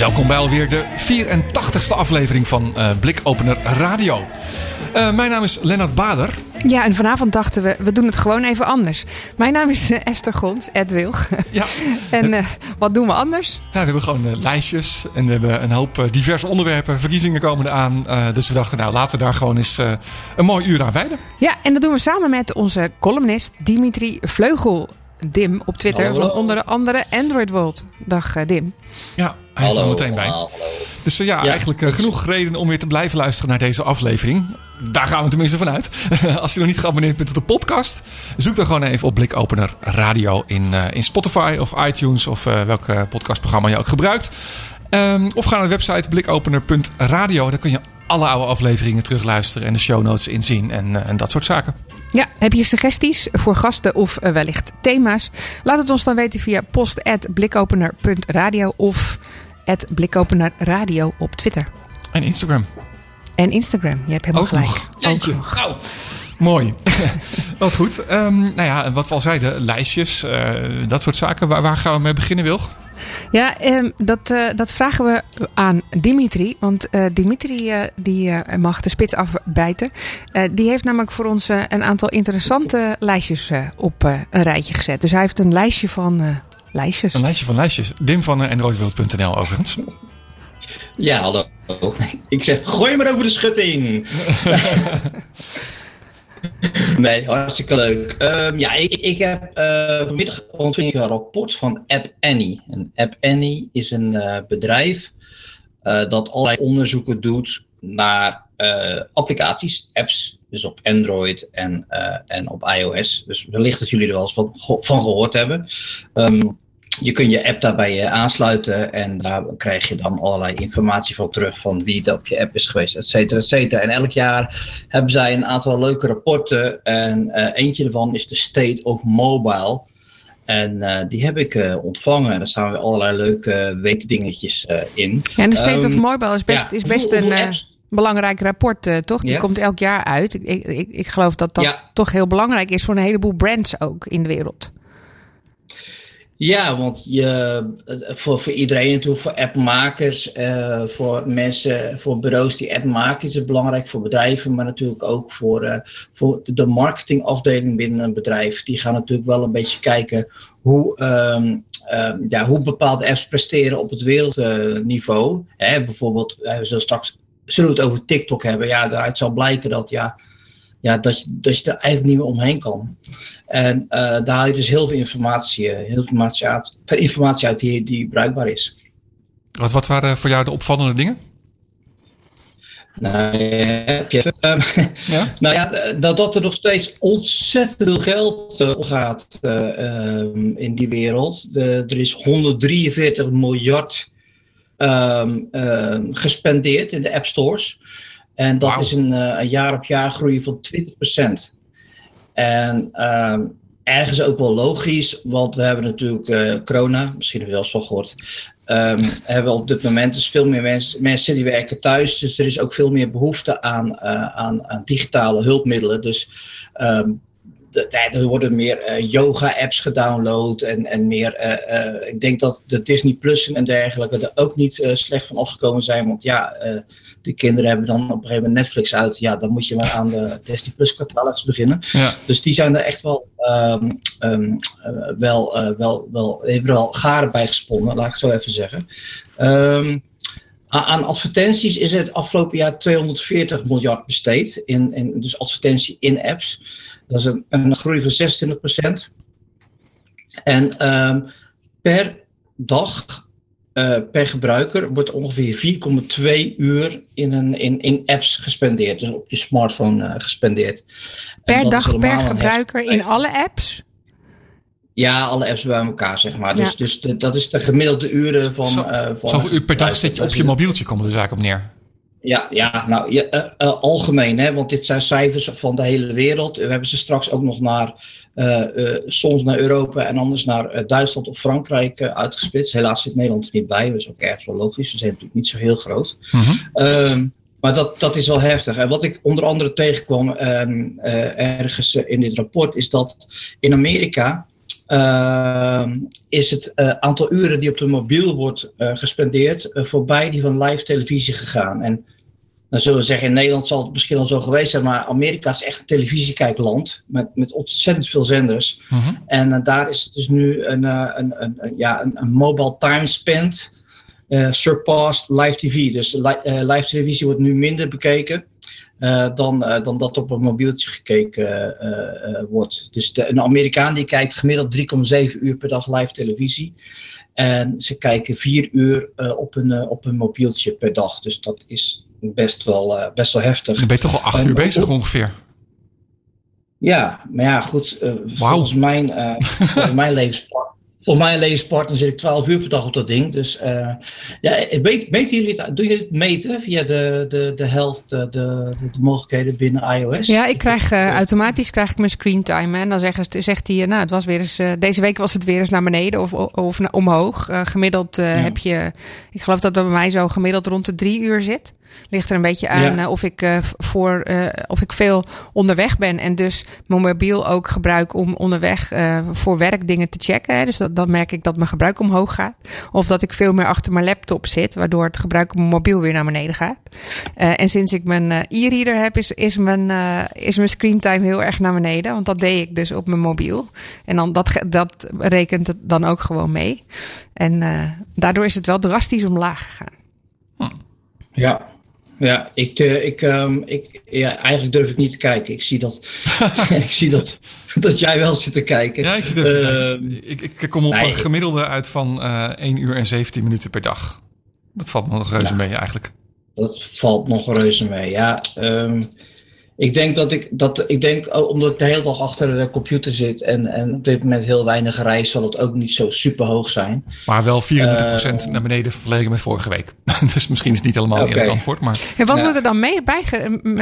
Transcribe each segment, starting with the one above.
Welkom bij alweer de 84ste aflevering van uh, Blikopener Radio. Uh, mijn naam is Lennart Bader. Ja, en vanavond dachten we, we doen het gewoon even anders. Mijn naam is uh, Esther Gons, Ed Wilg. Ja. en uh, wat doen we anders? Ja, we hebben gewoon uh, lijstjes en we hebben een hoop diverse onderwerpen. Verkiezingen komen eraan. dus we dachten, nou laten we daar gewoon eens een mooi uur aan wijden. Ja, en dat doen we samen met onze columnist Dimitri Vleugel. Dim op Twitter Hallo. van onder andere Android World. Dag Dim. Ja, hij is er meteen bij. hallo. Dus uh, ja, Ja. eigenlijk uh, genoeg reden om weer te blijven luisteren naar deze aflevering. Daar gaan we tenminste vanuit. Als je nog niet geabonneerd bent op de podcast, zoek dan gewoon even op Blikopener Radio in, uh, in Spotify of iTunes of uh, welk uh, podcastprogramma je ook gebruikt. Um, of ga naar de website blikopener.radio. Daar kun je alle oude afleveringen terugluisteren en de show notes inzien en, uh, en dat soort zaken. Ja, heb je suggesties voor gasten of uh, wellicht thema's? Laat het ons dan weten via post.blikopener.radio of blikopenerradio op Twitter. En Instagram. En Instagram, je hebt helemaal Ook gelijk. nog. Jeetje. Nou, mooi. Wat goed. Um, nou ja, wat we al zeiden, lijstjes, uh, dat soort zaken. Waar, waar, gaan we mee beginnen, Wilg? Ja, um, dat, uh, dat vragen we aan Dimitri. Want uh, Dimitri die mag de spits afbijten. die heeft namelijk voor ons een aantal interessante lijstjes op een rijtje gezet. Dus hij heeft een lijstje van lijstjes. Een lijstje van lijstjes. Dim van androidworld.nl overigens. Ja, hallo. Ik zeg, gooi maar over de schutting. nee, hartstikke leuk. Um, ja, ik, ik heb uh, vanmiddag ontving een rapport van App Annie. En App Annie is een uh, bedrijf uh, dat allerlei onderzoeken doet naar applicaties, apps, dus op Android en, en op iOS. Dus wellicht dat jullie er wel eens van, van gehoord hebben. Um, je kunt je app daarbij aansluiten en daar krijg je dan allerlei informatie van terug van wie er op je app is geweest, et cetera, et cetera. En elk jaar hebben zij een aantal leuke rapporten en uh, eentje daarvan is de State of Mobile. En uh, die heb ik uh, ontvangen en daar staan weer allerlei leuke weetdingetjes in. Ja, en de State um, of Mobile is best, ja, is best een belangrijk rapport, toch? Die ja. komt elk jaar uit. Ik, ik, ik geloof dat dat ja. toch heel belangrijk is voor een heleboel brands ook in de wereld. Ja, want je, voor, voor iedereen natuurlijk, voor appmakers, uh, voor mensen, voor bureaus die app maken, is het belangrijk voor bedrijven, maar natuurlijk ook voor, uh, voor de marketingafdeling binnen een bedrijf. Die gaan natuurlijk wel een beetje kijken hoe, um, um, ja, hoe bepaalde apps presteren op het wereldniveau. Bijvoorbeeld, we zullen straks zullen we het over TikTok hebben. Ja, daaruit zal blijken dat ja, ja, dat, je, dat je er eigenlijk niet meer omheen kan. En uh, daar haal je dus heel veel informatie, heel veel informatie uit, informatie uit die, die bruikbaar is. Wat, wat waren voor jou de opvallende dingen? Nou, heb je, um, ja? nou ja, dat, dat er nog steeds ontzettend veel geld uh, gaat uh, um, in die wereld. De, er is 143 miljard um, gespendeerd in de app stores. En dat wow. is een, uh, een, jaar op jaar groei van 20%. En uh, ergens ook wel logisch, want we hebben natuurlijk uh, corona, misschien heb je wel van gehoord. Um, hebben we op dit moment dus veel meer mensen, mensen die werken thuis. Dus er is ook veel meer behoefte aan, uh, aan, aan digitale hulpmiddelen. Dus um, de, er worden meer uh, yoga-apps gedownload en, en meer. Uh, uh, ik denk dat de Disney Plus en dergelijke er ook niet slecht van afgekomen zijn. Want ja, de kinderen hebben dan op een gegeven moment Netflix uit. Ja, dan moet je maar aan de Disney Plus catalogus beginnen. Ja. Dus die zijn er echt wel, um, um, wel, wel, wel, hebben er wel garen bij gesponnen, laat ik het zo even zeggen. Um, aan advertenties is het afgelopen jaar 240 miljard besteed. In, in, dus advertentie in apps. Dat is een, een groei van 26%. En um, per dag, uh, per gebruiker, wordt ongeveer 4,2 uur in, een, in, in apps gespendeerd. Dus op je smartphone uh, gespendeerd. Per dag per gebruiker in alle apps? Ja, alle apps bij elkaar, zeg maar. Dus, dus dat is de gemiddelde uren van... Zo, uh, van zoveel uur per dag zit je op je mobieltje, komt er zaak op neer. Ja, ja nou, ja, uh, uh, algemeen, hè, want dit zijn cijfers van de hele wereld. We hebben ze straks ook nog naar, soms naar Europa en anders naar Duitsland of Frankrijk uitgesplitst. Helaas zit Nederland er niet bij, dat is ook ergens wel logisch. We zijn natuurlijk niet zo heel groot. Mm maar dat, dat is wel heftig. En wat ik onder andere tegenkwam um, ergens in dit rapport, is dat in Amerika is het uh, aantal uren die op de mobiel wordt uh, gespendeerd voorbij die van live televisie gegaan. En dan zullen we zeggen, in Nederland zal het misschien al zo geweest zijn, maar Amerika is echt een televisiekijkland met, met ontzettend veel zenders. -huh. En daar is dus nu een, een, een, een, ja, een, een mobile time spent surpassed live TV. Dus li live televisie wordt nu minder bekeken. Uh, dan, uh, dan dat op een mobieltje gekeken uh, wordt. Dus de, een Amerikaan die kijkt gemiddeld 3,7 uur per dag live televisie. En ze kijken 4 uur op, een, op een mobieltje per dag. Dus dat is best wel, best wel heftig. Dan ben je toch al 8 uur bezig ongeveer? Ja, maar ja, goed. Wow. Volgens mijn, volgens mijn voor mijn levenspartner zit ik 12 uur per dag op dat ding. Dus uh, ja, meten jullie het, doen jullie het meten via de, de, de health, de, de, de mogelijkheden binnen iOS? Ja, ik krijg uh, automatisch krijg ik mijn screen time. En dan zegt, zegt hij, nou, het was weer eens, uh, deze week was het weer eens naar beneden of, of naar, omhoog. gemiddeld ja. heb je, ik geloof dat dat bij mij zo gemiddeld rond de drie uur zit. Ligt er een beetje aan ja. of, ik, uh, voor, uh, of ik veel onderweg ben. En dus mijn mobiel ook gebruik om onderweg uh, voor werk dingen te checken. Hè. Dus dat, dan merk ik dat mijn gebruik omhoog gaat. Of dat ik veel meer achter mijn laptop zit. Waardoor het gebruik op mijn mobiel weer naar beneden gaat. en sinds ik mijn e-reader heb, is, is, mijn, is mijn screentime heel erg naar beneden. Want dat deed ik dus op mijn mobiel. En dan, dat, dat rekent het dan ook gewoon mee. En daardoor is het wel drastisch omlaag gegaan. Ja, ja, ik, uh, ik, um, ik, ja, eigenlijk durf ik niet te kijken. Ik zie dat, ik zie dat, dat jij wel zit te kijken. Ja, ik, zit uh, ik, ik kom op nee, een gemiddelde uit van uh, 1 uur en 17 minuten per dag. Dat valt me nog reuze ja, mee eigenlijk. Dat valt nog reuze mee, ja. Um, ik denk dat ik, dat, ik denk, oh, omdat ik de hele dag achter de computer zit en, en op dit moment heel weinig reis, zal het ook niet zo super hoog zijn. Maar wel 34% uh, naar beneden vergeleken met vorige week. dus misschien is het niet helemaal okay. eerlijk antwoord. Maar... En wat ja. wordt er dan mee,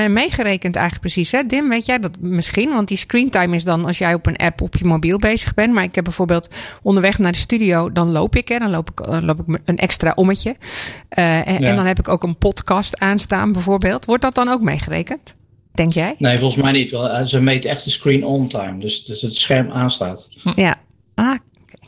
meegerekend eigenlijk precies? Hè? Dim, weet jij dat misschien? Want die screentime is dan als jij op een app op je mobiel bezig bent. Maar ik heb bijvoorbeeld onderweg naar de studio, dan loop ik. Hè? Dan loop ik, uh, loop ik een extra ommetje. Uh, en, ja. en dan heb ik ook een podcast aanstaan bijvoorbeeld. Wordt dat dan ook meegerekend? Denk jij? Nee, volgens mij niet. Ze meten echt de screen on time. Dus, dus het scherm aanstaat. Ja. Ah,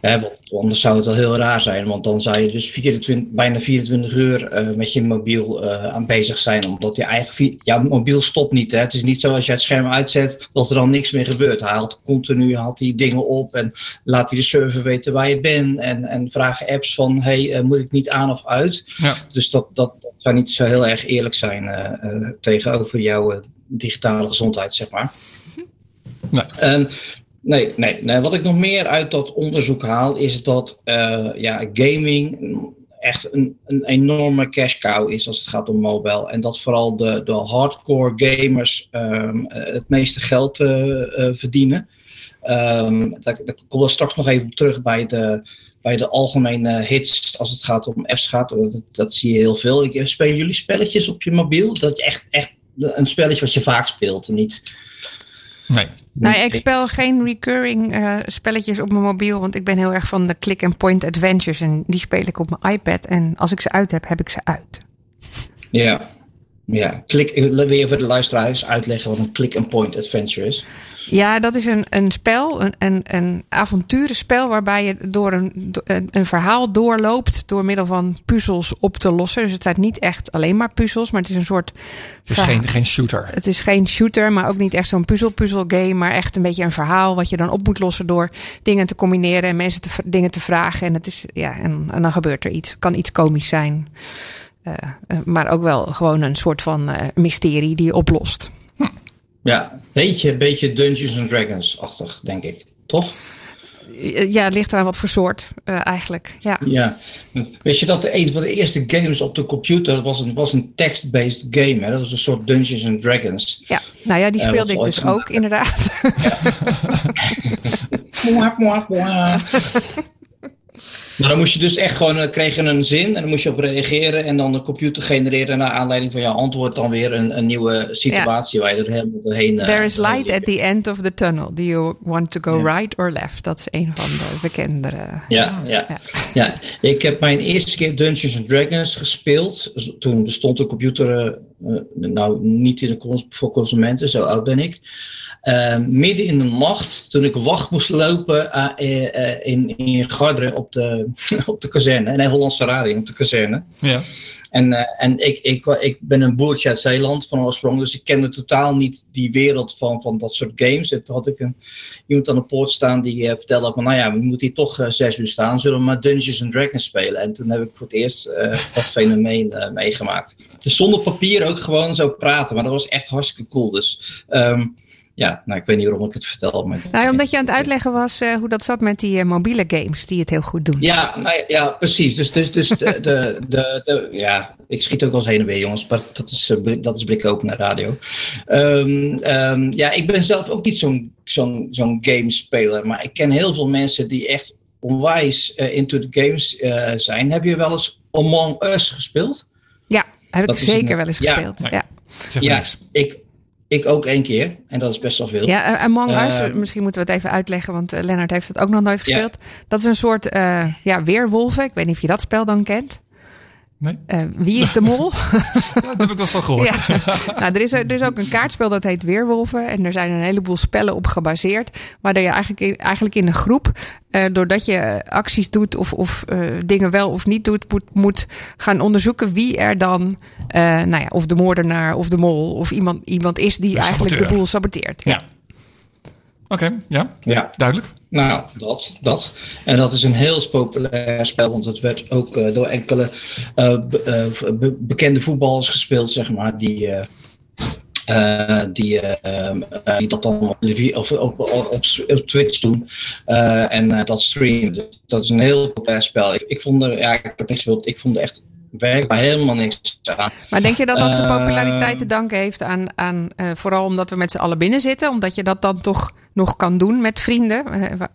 ja, want anders zou het wel heel raar zijn, want dan zou je dus 24, bijna 24 uur uh, met je mobiel uh, aan bezig zijn, omdat je eigen jouw mobiel stopt niet. Hè? Het is niet zo als je het scherm uitzet dat er dan niks meer gebeurt. Hij haalt continu haalt die dingen op en laat hij de server weten waar je bent en, en vragen apps van hey, uh, moet ik niet aan of uit? Ja. Dus dat, dat, dat zou niet zo heel erg eerlijk zijn tegenover jouw digitale gezondheid, zeg maar. Nee. Um, Nee, nee, nee. Wat ik nog meer uit dat onderzoek haal, is dat uh, ja, gaming echt een, een enorme cash cow is als het gaat om mobile. En dat vooral de, de hardcore gamers um, het meeste geld uh, uh, verdienen. Um, daar, daar kom ik straks nog even terug bij de, bij de algemene hits als het gaat om apps gaat. Dat, dat zie je heel veel. Ik, spelen jullie spelletjes op je mobiel? Dat je echt, echt een spelletje wat je vaak speelt en niet... Nee. Nou, ik speel geen recurring uh, spelletjes op mijn mobiel, want ik ben heel erg van de click-and-point adventures en die speel ik op mijn iPad. En als ik ze uit heb, heb ik ze uit. Ja, ja. Klik, weer voor de luisteraars uitleggen wat een click-and-point adventure is. Ja, dat is een, een spel, een, een, een avonturenspel waarbij je door een, een verhaal doorloopt door middel van puzzels op te lossen. Dus het zijn niet echt alleen maar puzzels, maar het is een soort. Het is geen, geen shooter. Het is geen shooter, maar ook niet echt zo'n puzzel-puzzel game, maar echt een beetje een verhaal wat je dan op moet lossen door dingen te combineren en mensen te, dingen te vragen. En, het is, ja, en, en dan gebeurt er iets. Kan iets komisch zijn. Uh, maar ook wel gewoon een soort van uh, mysterie die je oplost. Ja, beetje, beetje Dungeons and Dragons-achtig, denk ik. Toch? Ja, het ligt eraan wat voor soort uh, eigenlijk. Ja. ja. Weet je dat de, een van de eerste games op de computer was een, was een text-based game? Hè? Dat was een soort Dungeons and Dragons. Ja, nou ja, die speelde ik dus ook, inderdaad. Ja. Maar dan moest je dus echt gewoon, uh, kreeg je een zin en dan moest je op reageren en dan de computer genereren naar aanleiding van jouw antwoord dan weer een, een nieuwe situatie waar je er helemaal doorheen... Uh, There is light at the end of the tunnel. Do you want to go right or left? Dat is een van de bekendere... Ja, ja, ja. ja. ik heb mijn eerste keer Dungeons and Dragons gespeeld. Toen bestond de computer uh, nou niet in de, voor consumenten, zo oud ben ik. Uh, midden in de nacht, toen ik wacht moest lopen uh, in, in Garderen op de, op de kazerne, en Hollandse Radio op de kazerne. Ja. En, en ik, ik, ik ben een boertje uit Zeeland van oorsprong, dus ik kende totaal niet die wereld van, van dat soort games. En toen had ik een, iemand aan de poort staan die vertelde van, nou ja, we moeten hier toch zes uur staan, zullen we maar Dungeons and Dragons spelen. En toen heb ik voor het eerst dat fenomeen meegemaakt. Dus zonder papier ook gewoon zo praten, maar dat was echt hartstikke cool. Dus... Um, ja, nou, ik weet niet waarom ik het vertel. Maar nou, omdat je aan het uitleggen was uh, hoe dat zat met die uh, mobiele games die het heel goed doen. Ja, nou, ja precies. Dus, dus, dus de, de, de, de, ja, ik schiet ook wel eens heen en weer, jongens. Maar dat is, uh, dat is blik open naar radio. Um, um, ja, ik ben zelf ook niet zo'n zo'n zo'n gamespeler. Maar ik ken heel veel mensen die echt onwijs into the games zijn. Heb je wel eens Among Us gespeeld? Ja, heb ik zeker wel eens gespeeld. Ja, ja. ja ik ik ook één keer. En dat is best wel veel. Ja, eh, Among Us, uh, misschien moeten we het even uitleggen, want uh, Lennart heeft het ook nog nooit gespeeld. Dat is een soort uh, ja, weerwolven. Ik weet niet of je dat spel dan kent. Nee. Uh, wie is de mol? ja, dat heb ik wel van gehoord. ja. nou, er, is, er is ook een kaartspel dat heet Weerwolven. En er zijn een heleboel spellen op gebaseerd. Waar je eigenlijk in, eigenlijk in een groep, uh, doordat je acties doet of, of uh, dingen wel of niet doet, moet, moet gaan onderzoeken wie er dan, nou ja, of de moordenaar of de mol of iemand, iemand is die de eigenlijk de boel saboteert. Ja. Oké, okay, ja. ja. Duidelijk. Nou, dat, dat. En dat is een heel populair spel, want het werd ook uh, door enkele uh, be, uh, bekende voetballers gespeeld, zeg maar, die, die, die dat dan op, of, op, op, op Twitch doen en dat streamen. Dus dat is een heel populair spel. Ik, ik vond er, ja, ik heb niks ik vond er echt werkbaar helemaal niks aan. Maar denk je dat dat zijn populariteit te danken heeft aan, aan vooral omdat we met z'n allen binnen zitten, omdat je dat dan toch nog kan doen met vrienden?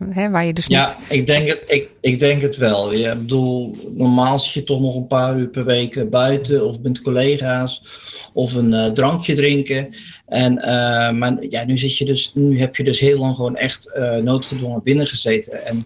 Hè, waar je dus ja, niet... ik denk het, ik, ik denk het wel. Ik bedoel, normaal zit je toch nog een paar uur per week buiten of met collega's of een uh, drankje drinken. En, uh, maar ja, nu, zit je dus, nu heb je dus heel lang gewoon echt uh, noodgedwongen binnen gezeten. En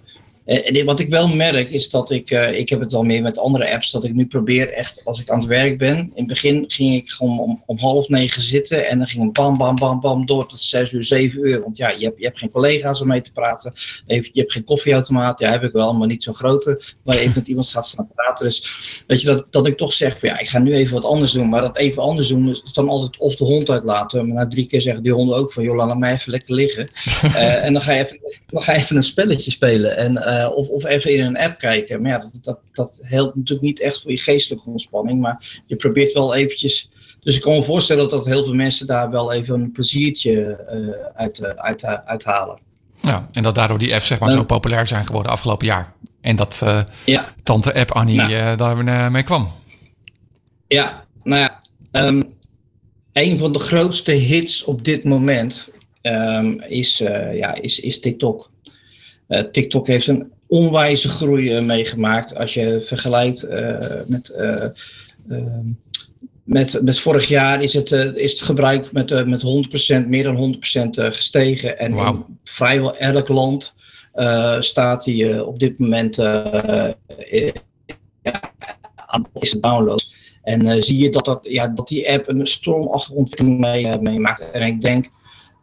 en eh, wat ik wel merk is dat ik, uh, ik heb het al meer met andere apps, dat ik nu probeer echt, als ik aan het werk ben. In het begin ging ik gewoon om, om half negen zitten en dan ging het bam, bam, bam, bam door tot zes uur, zeven uur. Want ja, je hebt, je hebt geen collega's om mee te praten. Je hebt geen koffieautomaat, ja, heb ik wel, maar niet zo'n grote. Waar je even met iemand gaat staan praten. Dus weet je, dat, dat ik toch zeg, van, ja, ik ga nu even wat anders doen. Maar dat even anders doen is dan altijd of de hond uitlaten. Maar na drie keer zeggen die honden ook van, joh, laat mij even lekker liggen. uh, en dan ga, je even, dan ga je even een spelletje spelen. En uh, of, of even in een app kijken. Maar ja, dat, dat, dat helpt natuurlijk niet echt voor je geestelijke ontspanning. Maar je probeert wel eventjes. Dus ik kan me voorstellen dat heel veel mensen daar wel even een pleziertje uh, uit, uh, uit, uh, uithalen. Ja, en dat daardoor die apps zeg maar zo populair zijn geworden afgelopen jaar. En dat ja. tante app Annie nou. daar mee kwam. Ja, nou ja. Um, een van de grootste hits op dit moment um, is, ja, is, is TikTok. TikTok heeft een onwijze groei meegemaakt. Als je vergelijkt uh, met, uh, uh, met, met vorig jaar is het, is het gebruik met, met 100%, meer dan 100% gestegen. En wow. in vrijwel elk land staat die op dit moment aan deze downloads. En zie je dat, dat, ja, dat die app een stormachtige ontwikkeling meemaakt. Mee en ik denk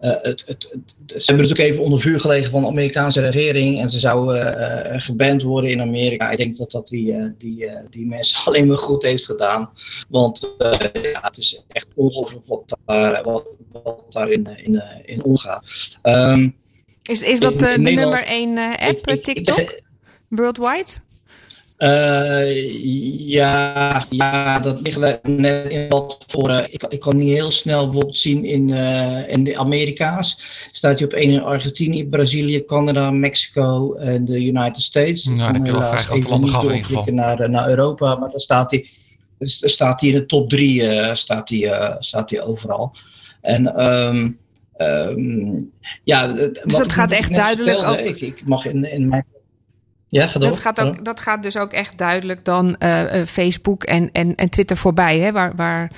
uh, het, het, ze hebben natuurlijk even onder vuur gelegen van de Amerikaanse regering en ze zouden uh, geband worden in Amerika. Ik denk dat dat die, uh, die, die mensen alleen maar goed heeft gedaan. Want ja, het is echt ongelooflijk wat wat, wat daar in, in, in omgaat. Um, is, is dat de nummer 1 app, ik, TikTok? Ik, Worldwide? Uh, ja, ja, dat ligt net in wat voor. Uh, ik, ik kan niet heel snel bijvoorbeeld zien in, uh, in de Amerika's. Staat hij op één in Argentinië, Brazilië, Canada, Mexico en de United States. Nou, dan heb je wel vrij grote landen gehad in ieder geval. Naar, naar Europa, maar dan staat hij, staat hij in de top drie staat hij, staat hij overal. En um, ehm, ja, dus dat gaat echt duidelijk ook. Ik, ik, mag in, in mijn. Ja, ga dat, gaat ook, dat gaat dus ook echt duidelijk dan uh, Facebook en, en, en Twitter voorbij. Hè? Waar, waar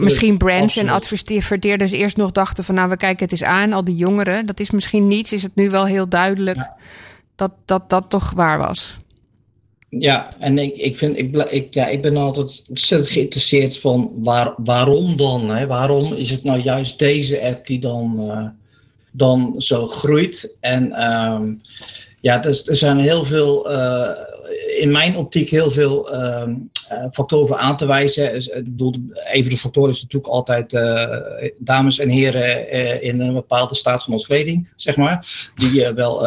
misschien brands en adverteerders eerst nog dachten van nou we kijken het eens aan, al die jongeren. Dat is misschien niets, is het nu wel heel duidelijk dat, dat dat toch waar was. Ja, en ik, ik, vind, ik, ik, ja, ik ben altijd ontzettend geïnteresseerd van waar, waarom dan? Hè? Waarom is het nou juist deze app die dan, uh, dan zo groeit? En um, ja, dus, er zijn heel veel, uh, in mijn optiek heel veel uh, factoren aan te wijzen. Dus, ik bedoel, even de factoren is natuurlijk altijd dames en heren in een bepaalde staat van ontleding, zeg maar. Die wel,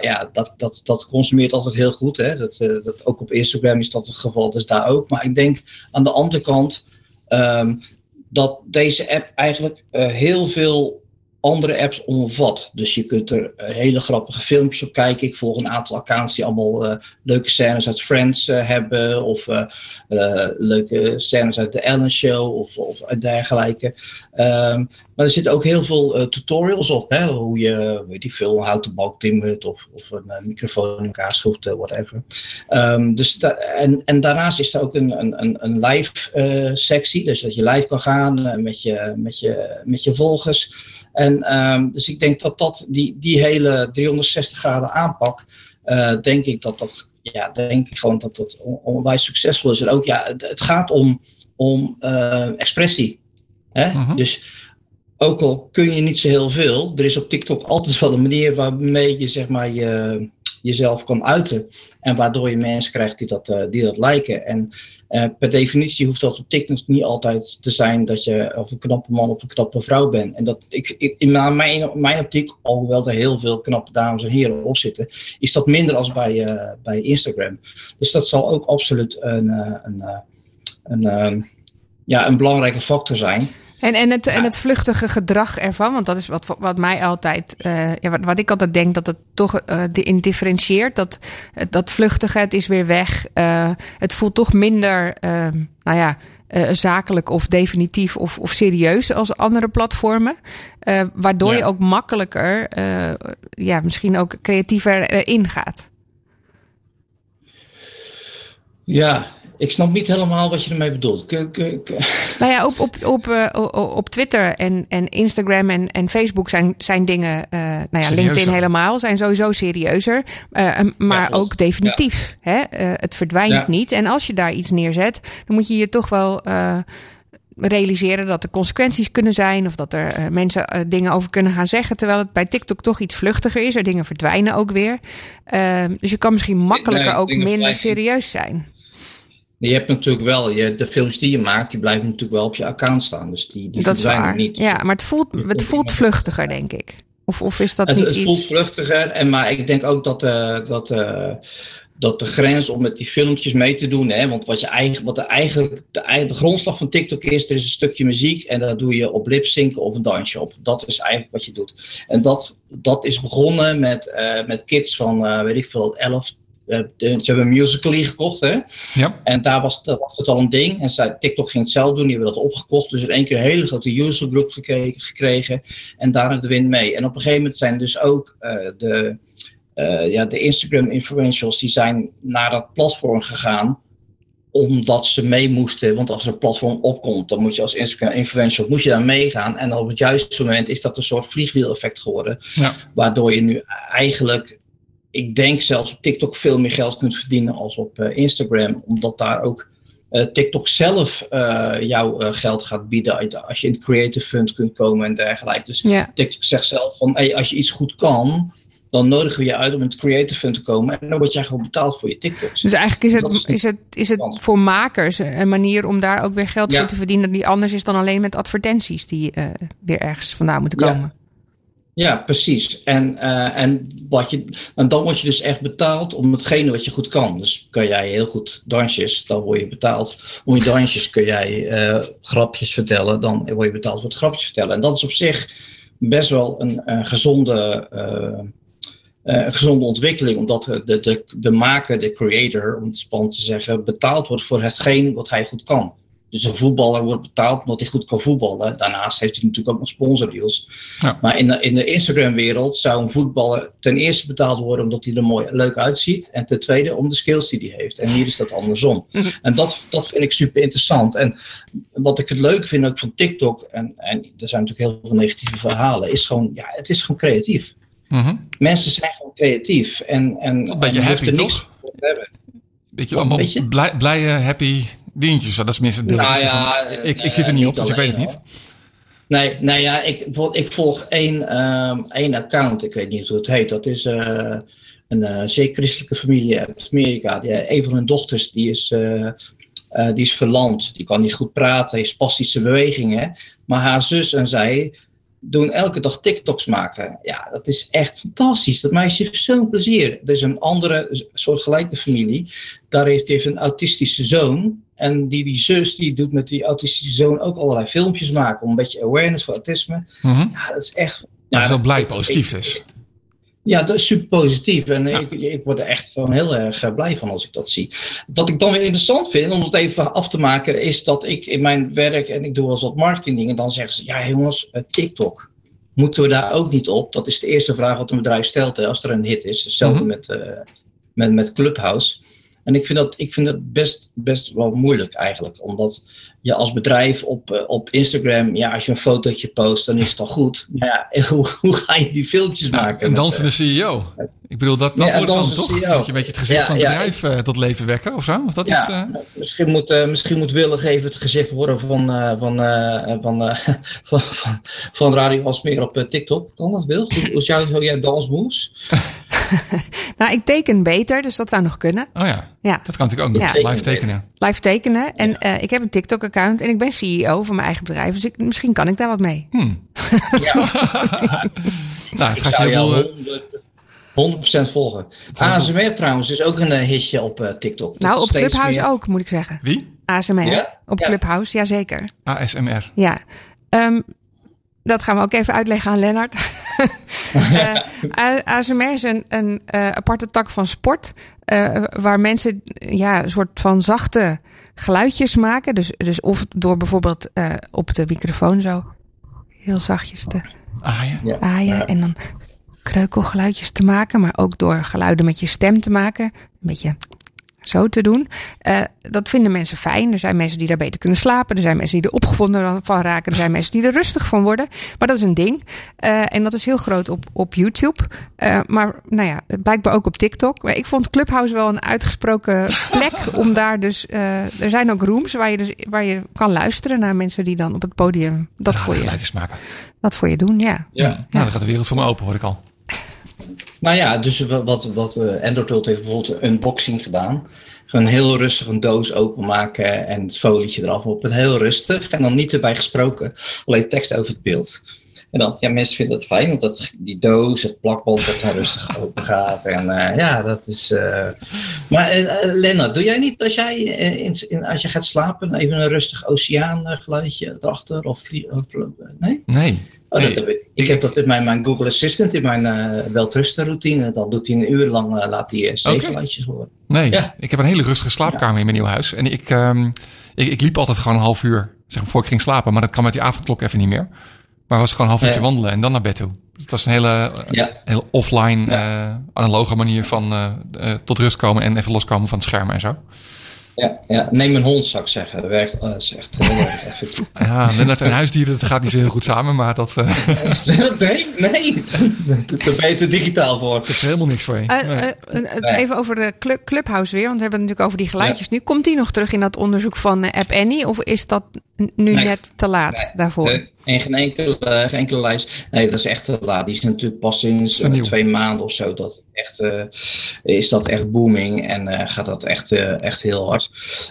ja, dat, dat, dat consumeert altijd heel goed. Hè? Dat, dat, ook op Instagram is dat het geval, dus daar ook. Maar ik denk aan de andere kant um, dat deze app eigenlijk heel veel andere apps omvat. Dus je kunt er eh, hele grappige filmpjes op kijken. Ik volg een aantal accounts die allemaal uh, leuke scènes uit Friends uh, hebben. Of leuke scènes uit The Ellen Show of, of dergelijke. Um, maar er zitten ook heel veel tutorials op. Hè? Hoe je, weet ik veel, houten balk timmert of, of een microfoon in elkaar schroeft, whatever. Um, dus en, en daarnaast is er ook een, een, een live sectie. Dus dat je live kan gaan met, je, met, je, met je volgers. En um, dus ik denk dat dat, die, die hele 360 graden aanpak, uh, denk ik dat dat, ja, denk ik gewoon dat dat onwijs succesvol is. En ook, ja, het, het gaat om, om uh, expressie. Hè? Uh mhm. -huh. Dus ook al kun je niet zo heel veel, er is op TikTok altijd wel een manier waarmee je zeg maar je, jezelf kan uiten. En waardoor je mensen krijgt die dat, uh, die dat liken. En uh, per definitie hoeft dat op TikTok niet altijd te zijn dat je of een knappe man of een knappe vrouw bent. En dat ik, in mijn, mijn optiek, alhoewel er heel veel knappe dames en heren op zitten, is dat minder als bij, uh, bij Instagram. Dus dat zal ook absoluut een, een, een, een, ja, een belangrijke factor zijn. En, en, het, en het vluchtige gedrag ervan, want dat is wat, wat mij altijd, uh, ja, wat, wat, ik altijd denk dat het toch uh, in differentieert. Dat, dat vluchtige, het is weer weg. Uh, het voelt toch minder, nou ja, zakelijk of definitief of, of serieus als andere platformen. waardoor ja. je ook makkelijker, ja, misschien ook creatiever erin gaat. Ja, ik snap niet helemaal wat je ermee bedoelt. K nou ja, op, op, op, uh, op Twitter en, en Instagram en, en Facebook zijn, zijn dingen, uh, nou ja, serieuzer. LinkedIn helemaal, zijn sowieso serieuzer. Uh, maar ja, ook definitief. Ja. Hè? het verdwijnt ja. niet. En als je daar iets neerzet, dan moet je je toch wel realiseren dat er consequenties kunnen zijn. Of dat er uh, mensen uh, dingen over kunnen gaan zeggen. Terwijl het bij TikTok toch iets vluchtiger is. Er dingen verdwijnen ook weer. Uh, dus je kan misschien makkelijker nee, ook minder serieus zijn. Je hebt natuurlijk wel, je, de films die je maakt, die blijven natuurlijk wel op je account staan. Dus die, die dat verdwijnen niet. Ja, maar het voelt, het voelt vluchtiger, denk ik. Of, of is dat het, niet het iets... voelt vluchtiger, en, maar ik denk ook dat, uh, dat, uh, dat de grens om met die filmpjes mee te doen, hè, want wat, je eigen, wat de, eigenlijk, de, de grondslag van TikTok is, er is een stukje muziek en daar doe je op lip of een dansje op. Dat is eigenlijk wat je doet. En dat, dat is begonnen met, uh, met kids van, weet ik veel, 11, uh, ze hebben een musical.ly gekocht, hè? Ja. En daar was, was het al een ding. En zij, TikTok ging het zelf doen, die hebben dat opgekocht. Dus in één keer een hele grote usergroep gekregen, gekregen. En daar de wind mee. En op een gegeven moment zijn dus ook uh, de, uh, ja, de Instagram influentials, die zijn naar dat platform gegaan omdat ze mee moesten. Want als er een platform opkomt, dan moet je als Instagram influencer moet je daar meegaan. En op het juiste moment is dat een soort vliegwiel-effect geworden. Ja. Waardoor je nu eigenlijk ik denk zelfs op TikTok veel meer geld kunt verdienen als op uh, Instagram, omdat daar ook uh, TikTok zelf uh, jou geld gaat bieden als je in het Creative Fund kunt komen en dergelijke. Dus ja. TikTok zegt zelf van hey, als je iets goed kan, dan nodigen we je uit om in het Creative Fund te komen en dan word jij gewoon betaald voor je TikToks. Dus eigenlijk is het, is het, is het voor makers een manier om daar ook weer geld ja. voor te verdienen die anders is dan alleen met advertenties die weer ergens vandaan moeten komen. Ja. Ja, precies. En, uh, en, wat je, dan word je dus echt betaald om hetgene wat je goed kan. Dus kan jij heel goed dansjes, dan word je betaald. Om je dansjes kun jij uh, grapjes vertellen, dan word je betaald voor het grapjes vertellen. En dat is op zich best wel een, gezonde, uh, een gezonde ontwikkeling, omdat de, de, de maker, de creator, om het spannend te zeggen, betaald wordt voor hetgeen wat hij goed kan. Dus een voetballer wordt betaald omdat hij goed kan voetballen. Daarnaast heeft hij natuurlijk ook nog sponsordeals. Ja. Maar in de, in de Instagram-wereld zou een voetballer ten eerste betaald worden omdat hij er mooi leuk uitziet. En ten tweede om de skills die hij heeft. En hier is dat andersom. En dat, dat vind ik super interessant. En wat ik het leuk vind ook van TikTok, en, en er zijn natuurlijk heel veel negatieve verhalen, is gewoon, ja, het is gewoon creatief. Mhm. Mensen zijn gewoon creatief. En, en, Een beetje en happy, toch? hebben. Beetje allemaal blij, blije, happy dingetjes. Dat is minstens Nou ik ja, ervan. ik, ik eh, zit er niet op, dus ik weet het niet. Nee, nou ja, ik, ik volg één, ehm, één account, ik weet niet hoe het heet. Dat is eh, een eh, zeer christelijke familie uit Amerika. Die, een van hun dochters die is, eh, eh, die is verlamd. Die kan niet goed praten, heeft spastische bewegingen. Maar haar zus en zij doen elke dag TikToks maken. Ja, dat is echt fantastisch. Dat meisje heeft zo'n plezier. Er is een andere soortgelijke familie. Daar heeft, heeft een autistische zoon. En die, die zus die doet met die autistische zoon ook allerlei filmpjes maken. Om een beetje awareness voor autisme. Mhm. Ja, dat is echt. Maar het is wel blij positief dus. Ja, dat is super positief. En Ja. ik, ik word er echt gewoon heel erg eh, blij van als ik dat zie. Wat ik dan weer interessant vind, om het even af te maken, is dat ik in mijn werk, en ik doe wel eens wat marketingdingen, dan zeggen ze, ja jongens, eh, TikTok. Moeten we daar ook niet op? Dat is de eerste vraag wat een bedrijf stelt hè, als er een hit is. Hetzelfde Mhm. met, eh, met, met Clubhouse. En ik vind dat, ik vind dat best, best wel moeilijk eigenlijk. Omdat je als bedrijf op, eh, op Instagram, ja, als je een fotootje post, dan is het al goed. Maar ja, hoe, hoe ga je die filmpjes Ja, maken? en met, dansende eh, CEO. Ik bedoel, dat, dat Ja, wordt dan toch? CEO. Moet je een beetje het gezicht Ja, van het bedrijf eh, tot leven wekken of zo? Of dat is, misschien, moet, eh, misschien moet Willig even het gezicht worden van, van, van, van, van, van Radio Alsmeer op TikTok. Kan dat, Wil? Hoe, hoe zou jij dansmoves? Nou, ik teken beter, dus dat zou nog kunnen. oh ja, Ja, dat kan natuurlijk ook nog. Ja. Live tekenen. live tekenen. En eh, ik heb een TikTok-account en ik ben CEO van mijn eigen bedrijf. Dus ik, misschien kan ik daar wat mee. Hmm. Ja, Nou, het ik gaat je zou helemaal... jou eh, 100, 100% volgen. ASMR trouwens is ook een eh, hitje op eh, TikTok. Nou, op Clubhouse meer- ook, moet ik zeggen. Wie? ASMR. Ja? Op Ja. Clubhouse, jazeker. ASMR. Ja. Ehm, dat gaan we ook even uitleggen aan Lennart. Eh, A- ASMR is een, een eh, aparte tak van sport. eh, waar mensen ja, een soort van zachte geluidjes maken. Dus, dus of door bijvoorbeeld eh, op de microfoon zo heel zachtjes te ja. Aaien. Ja. En dan kreukelgeluidjes te maken. Maar ook door geluiden met je stem te maken. Een beetje zo te doen. Eh, dat vinden mensen fijn. Er zijn mensen die daar beter kunnen slapen. Er zijn mensen die er opgewonden van raken. Er zijn mensen die er rustig van worden. Maar dat is een ding. Eh, en dat is heel groot op, op YouTube. Eh, maar nou ja, blijkbaar ook op TikTok. Maar ik vond Clubhouse wel een uitgesproken plek om daar dus... eh, er zijn ook rooms waar je, dus, waar je kan luisteren naar mensen die dan op het podium dat, voor, je, maken. dat voor je doen. Ja. Ja. Nou, dan gaat de wereld voor me open, hoor ik al. Nou ja, dus wat, wat, eh, Android World heeft bijvoorbeeld een unboxing gedaan. Gewoon heel rustig een doos openmaken en het folietje eraf op. Heel rustig en dan niet erbij gesproken. Alleen tekst over het beeld. En dan, ja, mensen vinden dat fijn, omdat die doos, het plakband, dat dan rustig open gaat. En eh, ja, dat is. eh, Maar eh eh, Lennart, doe jij niet als jij eh, in, als je gaat slapen even een rustig oceaangeluidje erachter? Of of, eh, nee? Nee. Oh, Nee. dat heb ik. ik heb dat in mijn, mijn Google Assistant, in mijn uh, welterustenroutine. Dan doet hij een uur lang, eh, laat hij uh, zeegeluidjes horen. Nee, Ja. ik heb een hele rustige slaapkamer in mijn nieuw huis. En ik, ehm, ik, ik liep altijd gewoon een half uur, zeg maar, voor ik ging slapen. Maar dat kan met die avondklok even niet meer. Maar was gewoon een half uurtje Ja. wandelen en dan naar bed toe. Het was een hele, eh, offline, eh, analoge manier van eh, eh, tot rust komen en even loskomen van het scherm en zo. Ja, ja, neem een hond, zou ik zeggen. Dat werkt uh, is echt heel erg effectief. Ja, Lennart en huisdieren, dat gaat niet zo heel goed samen, maar dat uh, nee, nee. Daar ben je te digitaal voor. ik heb er helemaal niks voor je. Uh, uh, uh, even over de club, Clubhouse weer, want we hebben het natuurlijk over die geluidjes. Ja. Nu komt die nog terug in dat onderzoek van App Annie, of is dat nu nee. net te laat nee. daarvoor? En geen enkele, geen enkele lijst. Nee, dat is echt te laat. Die is natuurlijk pas sinds uh, twee maanden of zo. Dat echt, uh, is dat echt booming en uh, gaat dat echt, echt heel hard.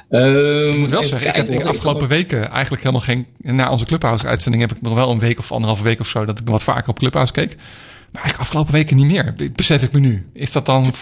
Um, ik moet wel zeggen, ik heb de afgelopen weken eigenlijk helemaal geen. Na onze Clubhouse-uitzending heb ik nog wel een week of anderhalve week of zo dat ik wat vaker op Clubhouse keek. Maar eigenlijk afgelopen weken niet meer. Besef ik me nu. Is dat dan.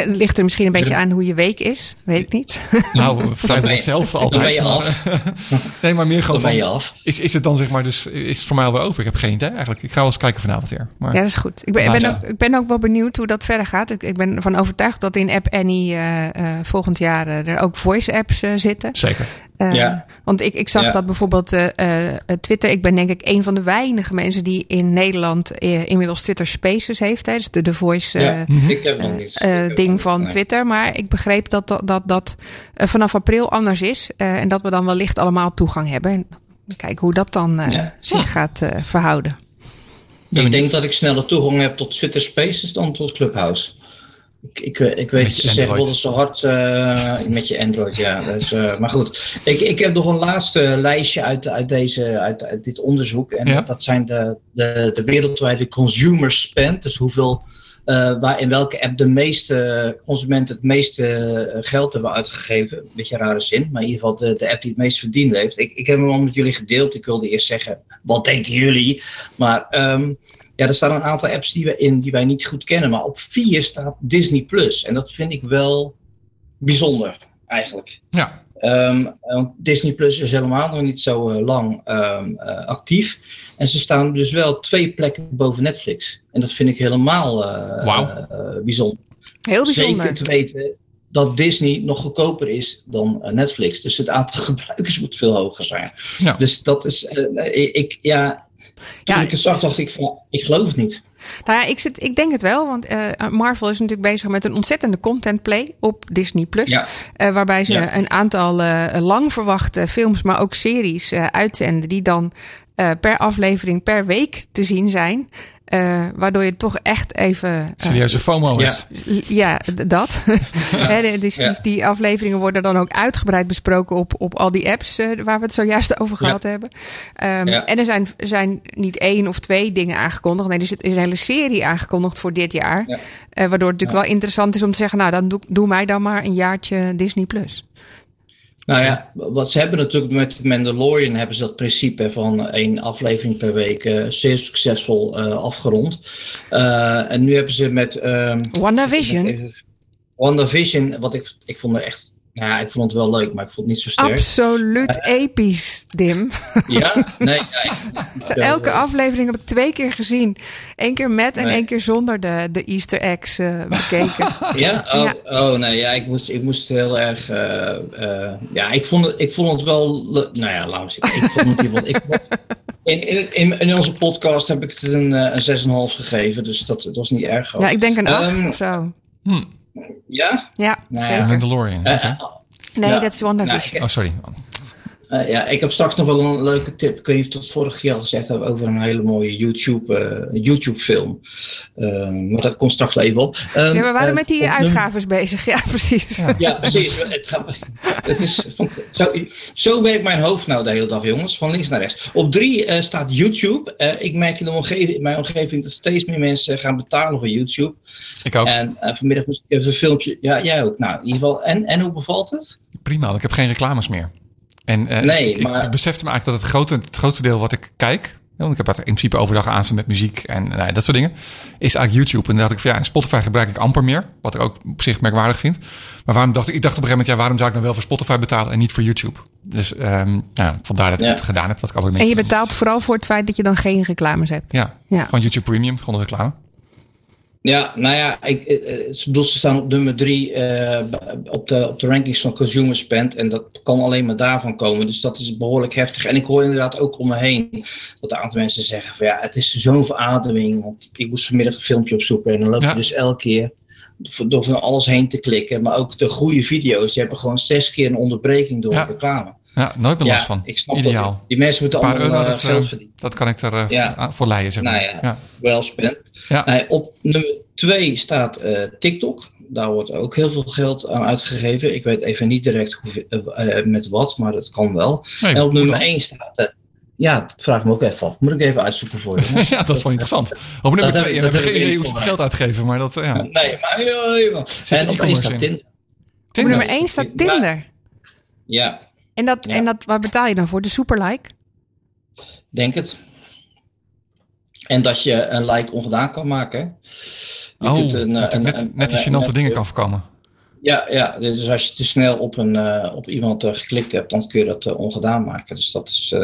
Het ligt er misschien een beetje aan hoe je week is. Weet ik niet. Nou, vrijwel hetzelfde altijd. ben je maar, nee, maar meer gewoon Dan ben je van, af. Is, is het dan zeg maar dus, is het voor mij alweer over? Ik heb geen idee eigenlijk. Ik ga wel eens kijken vanavond weer. Maar, Ja, dat is goed. Ik ben, ik ben, ook, ik ben ook wel benieuwd hoe dat verder gaat. Ik, ik ben ervan overtuigd dat in App Annie eh, eh, volgend jaar eh, er ook voice apps eh, zitten. Zeker. Eh, Ja. Want ik, ik zag Ja. dat bijvoorbeeld eh, eh, Twitter. Ik ben denk ik een van de weinige mensen die in Nederland inmiddels Twitter Spaces heeft. Hè, dus de, de voice eh, Ja, ik heb nog niets. eh, Ik heb ding nog- van nee. Twitter. Maar ik begreep dat dat, dat, dat vanaf april anders is. eh, en dat we dan wellicht allemaal toegang hebben. En kijken hoe dat dan eh, Ja. zich gaat eh, verhouden. Ik denk dat ik sneller toegang heb tot Twitter Spaces dan tot Clubhouse. Ik, ik, ik weet, ze zeggen dat zo hard eh, met je Android, ja. Dus, eh, maar goed, ik, ik heb nog een laatste lijstje uit, uit, deze, uit, uit dit onderzoek. En Ja. dat zijn de, de, de wereldwijde consumer spend. Dus hoeveel, eh, waar in welke app de meeste consumenten het meeste geld hebben uitgegeven. Een beetje een rare zin, maar in ieder geval de, de app die het meest verdiend heeft. Ik, ik heb hem al met jullie gedeeld. Ik wilde eerst zeggen, wat denken jullie? Maar ehm, ja, er staan een aantal apps die, we in, die wij niet goed kennen. Maar op 4 staat Disney Plus. En dat vind ik wel bijzonder, eigenlijk. Ja. Ehm, want Disney Plus is helemaal nog niet zo eh, lang ehm, eh, actief. En ze staan dus wel twee plekken boven Netflix. En dat vind ik helemaal eh, eh, bijzonder. Heel bijzonder. Zeker te weten dat Disney nog goedkoper is dan Netflix. Dus het aantal gebruikers moet veel hoger zijn. Ja. Dus dat is. eh, ik, ik- ja, toen Ja. ik het zag, dacht ik van, ik geloof het niet. Nou ja, ik, zit, ik denk het wel, want eh, Marvel is natuurlijk bezig met een ontzettende content play op Disney Plus. Ja. Eh, waarbij ze Ja. een aantal eh, lang verwachte films, maar ook series uitzenden, die dan per aflevering per week te zien zijn. Eh, waardoor je toch echt even. eh, Serieuze FOMO Ja. heeft. ja, dat. Hè, de- dus Ja. die, die afleveringen worden dan ook uitgebreid besproken op, op al die apps eh, waar we het zojuist over Ja. gehad hebben. Ehm, Ja. En er zijn, zijn niet één of twee dingen aangekondigd. Nee, er zit een hele serie aangekondigd voor dit jaar. Ja. Eh, waardoor het natuurlijk wel interessant is om te zeggen: Nou, dan doe, doe mij dan maar een jaartje Disney Plus. Nou ja, wat ze hebben natuurlijk met Mandalorian hebben ze dat principe van één aflevering per week eh, zeer succesvol eh, afgerond. Eh, en nu hebben ze met ehm WandaVision. WandaVision, wat ik, ik vond er echt, nou ja, ik vond het wel leuk, maar ik vond het niet zo sterk. Absoluut episch, Dim. Ja, nee, Elke eh, aflevering heb ik twee keer gezien. Eén keer met en Nee. één keer zonder de, de Easter eggs eh, bekeken. Ja? Oh, Ja. oh nee, ja, ik moest, ik moest heel erg. eh, eh, ja, ik vond, het, ik vond het wel. Nou ja, laat me zeggen. Ik vond het, in ik vond, in, in, onze podcast heb ik het een, eh, een 6,5 gegeven, dus dat, het was niet erg. ja, ik denk een acht Ehm, of zo. Ja? Ja, Nou zeker. Mandalorian. Eh, oké. Nee, ja. dat is WandaVision. Nou, Oh, sorry. Eh, ja, ik heb straks nog wel een leuke tip. Ik weet niet of dat vorig jaar al gezegd heb over een hele mooie YouTube, eh, YouTube film. maar dat komt straks wel even op. Ehm, Ja, we waren eh, met die nummer- uitgaves bezig. Ja, precies. Ja, precies. Het, gaat, het is, van- zo, zo werkt mijn hoofd nou de hele dag, jongens. Van links naar rechts. Op drie eh, staat YouTube. Eh, ik merk in, de omgeving, in mijn omgeving dat steeds meer mensen gaan betalen voor YouTube. Ik ook. En eh, vanmiddag moest ik even een filmpje. Ja, jij ook. Nou, in ieder geval. En, en hoe bevalt het? Prima, want ik heb geen reclames meer. En eh, Nee, ik, ik maar- besefte me eigenlijk dat het grote, het grootste deel wat ik kijk... Want ik heb dat in principe overdag aanstaan met muziek en nou, dat soort dingen. Is eigenlijk YouTube. En dan dacht ik van ja, en Spotify gebruik ik amper meer. Wat ik ook op zich merkwaardig vind. Maar waarom dacht ik, ik dacht op een gegeven moment, ja, waarom zou ik nou wel voor Spotify betalen en niet voor YouTube? Dus ehm nou, vandaar dat ik Ja. het gedaan heb. Dat ik abonnement En je betaalt vooral voor het feit dat je dan geen reclames hebt. Ja, Ja. gewoon YouTube Premium, gewoon de reclame. Ja, nou ja, ik, eh, eh, ze bedoel, ze staan op nummer drie eh, op, de, op de rankings van consumer spend. En dat kan alleen maar daarvan komen. Dus dat is behoorlijk heftig. En ik hoor inderdaad ook om me heen dat een aantal mensen zeggen van ja, het is zo'n verademing. Want ik moest vanmiddag een filmpje opzoeken en dan loop je Ja. dus elke keer door- door van alles heen te klikken. Maar ook de goede video's, die hebben gewoon zes keer een onderbreking door Ja. reclame. Ja, nooit meer last van. ik snap Ideaal. dat. Die mensen moeten Een paar allemaal euro, eh, dat, geld verdienen. dat kan ik er eh, Ja. voor- leiden, zeg maar. Nou ja. ja. Wel spend. Op nummer twee staat eh, TikTok. Daar wordt ook heel veel geld aan uitgegeven. Ik weet even niet direct eh, eh, met wat, maar dat kan wel. Nee, en op nummer wel. één staat. eh, ja, dat vraag ik me ook even af. Moet ik even uitzoeken voor je. Ja, dat is wel interessant. Op nummer Dat twee, heb- we dat hebben heb geen idee hoe ze het geld uitgeven, maar dat, ja. nee, maar ja, ja. Zit En op staat in? Tinder. Op nummer 1 staat Tinder. Ja, En, dat, Ja. en dat, waar betaal je dan voor? De superlike? denk het. En dat je een like ongedaan kan maken. oh, kunt een, net, een, net die gênante dingen kan voorkomen. Ja, ja, dus als je te snel op, een, uh, op iemand uh, geklikt hebt, dan kun je dat uh, ongedaan maken. Dus dat is.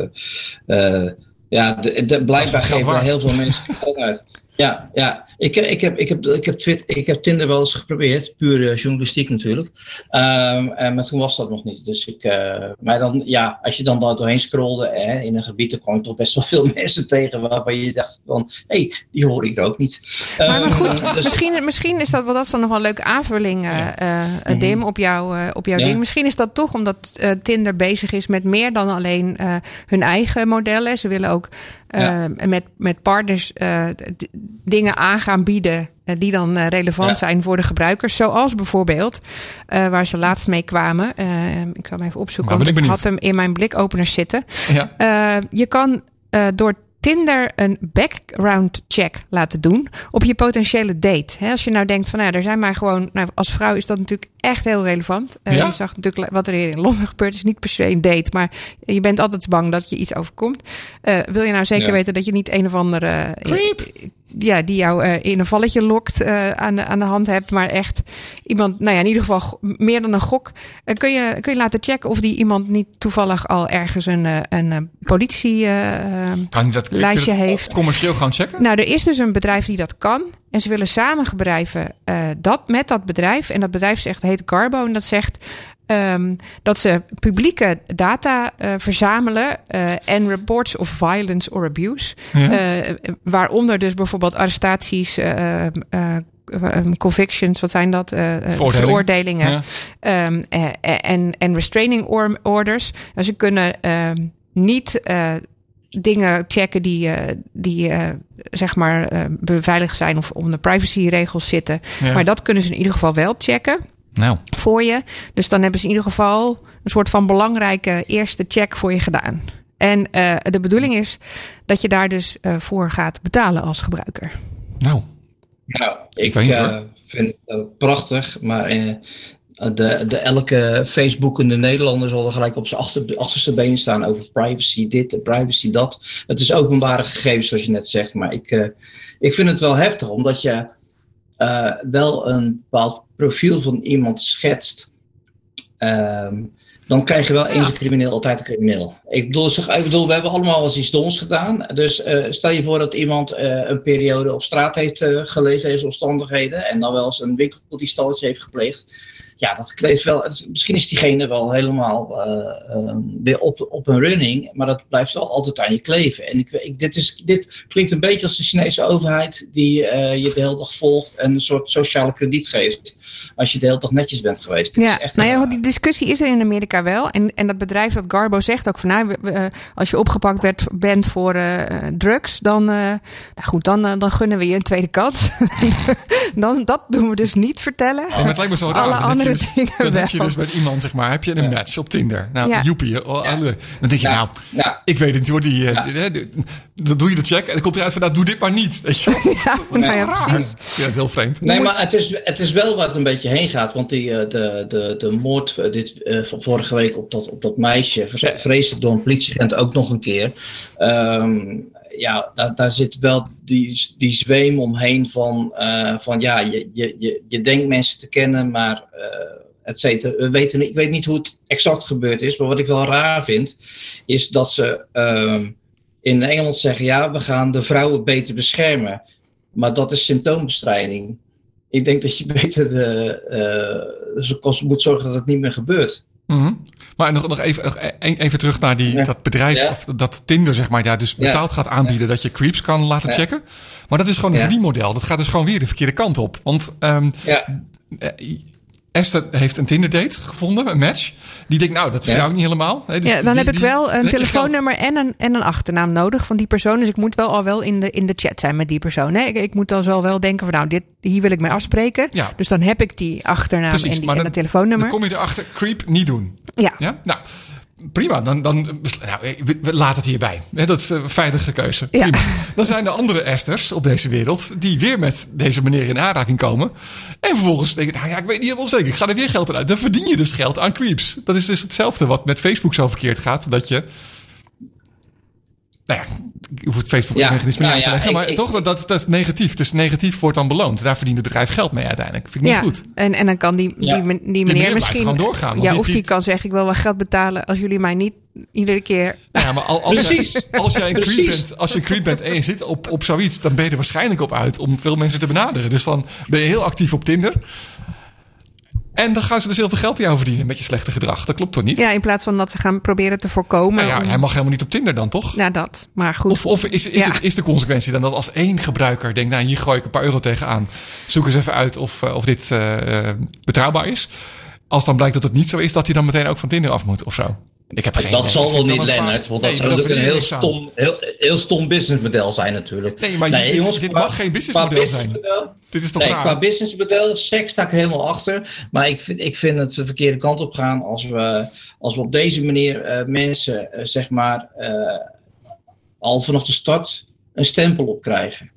ja, de, de, blijkbaar geven heel veel mensen geld uit. Ja, ja. Ik, ik, heb, ik, heb, ik, heb Twitter, ik heb Tinder wel eens geprobeerd, puur uh, journalistiek natuurlijk. Um, en, maar toen was dat nog niet. Dus ik, uh, maar dan, ja, als je dan daar doorheen scrolde hè, in een gebied, dan kwam je toch best wel veel mensen tegen waarvan je dacht van, hé, hey, die hoor ik er ook niet. Maar, maar goed, uh, dus, misschien, misschien is dat wel, dat is dan nog wel een leuke aanvulling, mm Dim, op, jou, op jouw ja. ding. Misschien is dat toch omdat Tinder bezig is met meer dan alleen hun eigen modellen. Ze willen ook ja. met, met partners dingen aangaan gaan bieden eh, die dan eh, relevant zijn voor de gebruikers. Zoals bijvoorbeeld uh, waar ze laatst mee kwamen. Uh, ik ga hem even opzoeken. Want ik, ik had hem in mijn blikopeners zitten. Ja. Uh, je kan door Tinder een background check laten doen op je potentiële date. als je nou denkt van, nou, er zijn maar gewoon, nou, als vrouw is dat natuurlijk echt heel relevant. Uh, ja? Je zag natuurlijk wat er hier in Londen gebeurt, is niet per se een date, maar je bent altijd bang dat je iets overkomt. Uh, wil je nou zeker ja. weten dat je niet een of andere ja, die jou uh, in een valletje lokt uh, aan, de, aan de hand hebt. Maar echt iemand, nou ja, in ieder geval meer dan een gok. Uh, kun, je, kun je laten checken of die iemand niet toevallig al ergens een, een politie kan dat, lijstje heeft. Commercieel gaan checken? Nou, er is dus een bedrijf die dat kan. En ze willen samen bedrijven dat met dat bedrijf. En dat bedrijf zegt, heet Carbo. En dat zegt, Um, dat ze publieke data uh, verzamelen uh, en reports of violence or abuse. Ja. Uh, waaronder dus bijvoorbeeld arrestaties, um, convictions, wat zijn dat? Veroordeling. veroordelingen. Ja. Um, en, en restraining orders. Dus ze kunnen niet dingen checken die, die zeg maar beveiligd zijn of onder privacyregels zitten. Ja. Maar dat kunnen ze in ieder geval wel checken nou. voor je. Dus dan hebben ze in ieder geval een soort van belangrijke eerste check voor je gedaan. En uh, de bedoeling is dat je daar dus uh, voor gaat betalen als gebruiker. Nou, nou ik uh, vind het prachtig, maar de, de elke Facebookende Nederlander zal er gelijk op zijn achter, achterste benen staan over privacy dit, privacy dat. Het is openbare gegevens zoals je net zegt, maar ik, ik vind het wel heftig omdat je uh, wel een bepaald profiel van iemand schetst, um, dan krijg je wel eens een crimineel, altijd een crimineel. Ik bedoel, zeg, ik bedoel we hebben allemaal wel eens iets doms gedaan. Dus uh, stel je voor dat iemand uh, een periode op straat heeft gelezen, deze omstandigheden, en dan wel eens een winkeldiefstaltje heeft gepleegd ja, dat kleedt wel. Misschien is diegene wel helemaal uh, weer op, op een running, maar dat blijft wel altijd aan je kleven. En ik, ik, dit, is, dit klinkt een beetje als de Chinese overheid die uh, je de hele dag volgt en een soort sociale krediet geeft. Als je de hele dag netjes bent geweest. Dit ja, nou ja, want die discussie is er in Amerika wel. En, en dat bedrijf dat Garbo zegt ook van nou, als je opgepakt werd, bent voor drugs, dan, nou goed, dan, dan gunnen we je een tweede kans. dan, dat doen we dus niet vertellen. Oh, het lijkt me zo raar. Alle andere dingen Dan heb je dus met iemand, zeg maar, heb je een match op Tinder. Nou, ja. joepie. Oh, ja. Dan denk je, nou, ik weet het niet hoor. Die, ja. die, dan doe je de check en dan komt eruit van, nou, doe dit maar niet. Weet je Ja, ja, precies. Ja, heel vreemd. Nee, maar het is, het is wel wat een beetje heen gaat. Want die, de, de, de moord dit, uh, vorige week op dat, op dat meisje, vreselijk door een politieagent ook nog een keer. Um, ja, daar, daar zit wel die, die zweem omheen van, uh, van ja, je, je, je, je denkt mensen te kennen, maar uh, et cetera. We weten, ik weet niet hoe het exact gebeurd is, maar wat ik wel raar vind, is dat ze uh, in Engeland zeggen, ja, we gaan de vrouwen beter beschermen. Maar dat is symptoombestrijding. Ik denk dat je beter de, uh, moet zorgen dat het niet meer gebeurt. Mm. Maar nog, nog even, e-, even terug naar die, ja. dat bedrijf, ja. of dat Tinder, zeg maar, ja, dus betaald gaat aanbieden dat je creeps kan laten checken. Maar dat is gewoon een verdienmodel. Dat gaat dus gewoon weer de verkeerde kant op. Want um, Esther heeft een Tinder date gevonden, een match. Die denkt, nou, dat vertrouw ik niet helemaal. Dus ja, dan die, heb ik wel een telefoonnummer en een, en een achternaam nodig van die persoon. Dus ik moet wel al wel in de, in de chat zijn met die persoon. Hè? Ik, ik moet dan zo wel denken van, nou, dit, hier wil ik mee afspreken. Ja. Dus dan heb ik die achternaam Precies, en, die, en het telefoonnummer. Dan kom je erachter, creep niet doen. Ja. ja? Nou, prima, dan, dan nou, we, laten het hierbij. Dat is een veilige keuze. Prima. Dan zijn er andere esters op deze wereld die weer met deze meneer in aanraking komen. En vervolgens denken, nou ja, ik weet niet helemaal zeker, ik ga er weer geld uit. Dan verdien je dus geld aan creeps. Dat is dus hetzelfde wat met Facebook zo verkeerd gaat. Dat je nou ja, je hoeft Facebook ja, mechanisme niet nou te leggen, maar toch, dat, dat, is negatief. Dus negatief wordt dan beloond. Daar verdient het bedrijf geld mee uiteindelijk. Vind ik niet goed. En, en dan kan die, die, die, meneer misschien... gewoon doorgaan. Ja, of die, kan zeggen, ik wil wel geld betalen als jullie mij niet iedere keer... Ja, maar als, als, jij, als jij een creep bent, als je een creep bent en je zit op, op zoiets... dan ben je er waarschijnlijk op uit om veel mensen te benaderen. Dus dan ben je heel actief op Tinder... En dan gaan ze dus heel veel geld aan jou verdienen met je slechte gedrag. Dat klopt toch niet? Ja, in plaats van dat ze gaan proberen te voorkomen. Nou ja, hij mag helemaal niet op Tinder dan, toch? Ja, dat. Maar goed. Of, of is, is, het, is de consequentie dan dat als één gebruiker denkt... nou, hier gooi ik een paar euro tegenaan. Zoek eens even uit of, eh, of dit uh, betrouwbaar is. Als dan blijkt dat het niet zo is, dat hij dan meteen ook van Tinder af moet of zo. Ik heb geen dat zal wel niet, Lennart. Want dat zou natuurlijk een heel stom, heel, heel stom businessmodel zijn natuurlijk. Nee, maar dit, jongens, dit mag geen businessmodel zijn. dit is toch nee, raar? Qua businessmodel, seks sta ik helemaal achter. Maar ik vind, ik vind het de verkeerde kant op gaan als we, als we op deze manier uh, mensen, uh, zeg maar, uh, al vanaf de start een stempel op krijgen.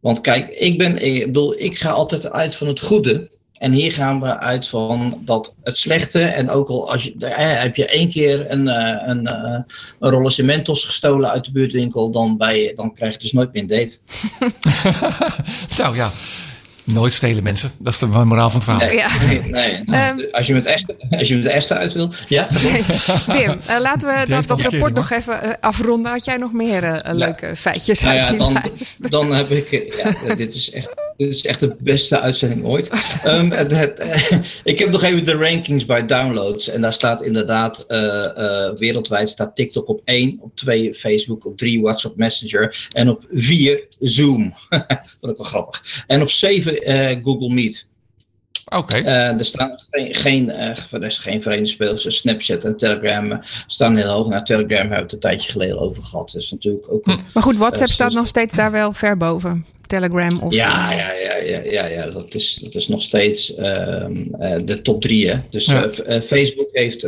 Want kijk, ik, ben, ik bedoel, ik ga altijd uit van het goede. En hier gaan we uit van dat het slechte. En ook al als je, eh, heb je één keer een, uh, een, uh, een rolletje Mentos gestolen uit de buurtwinkel, dan, bij, dan krijg je dus nooit meer een date. nou ja. Nooit stelen mensen. Dat is de moraal van het verhaal. Nee, nee, nee. Um, als, je met Esther, als je met Esther uit wil. Ja. Tim, uh, laten we dat, dat rapport nog even afronden. Had jij nog meer uh, ja. leuke feitjes nou uit ja, dan, dan heb ik... Ja, dit is echt dit is echt de beste uitzending ooit. um, het, het, ik heb nog even de rankings bij downloads. En daar staat inderdaad uh, uh, wereldwijd staat TikTok op 1, op 2 Facebook, op 3 WhatsApp Messenger en op 4 Zoom. dat vond ik wel grappig. En op 7 uh, Google Meet. Oké. Okay. er staan geen, geen, er is geen verenigde spelers. Snapchat en Telegram staan heel hoog. Nou, Telegram hebben we het een tijdje geleden over gehad. Dus natuurlijk ook. Hm. Maar goed, WhatsApp staat nog steeds daar wel ver boven. Telegram of... Ja, ja, ja, ja, ja, ja. Dat, is, dat is nog steeds uh, uh, de top drie. Hè? Dus ja. uh, Facebook heeft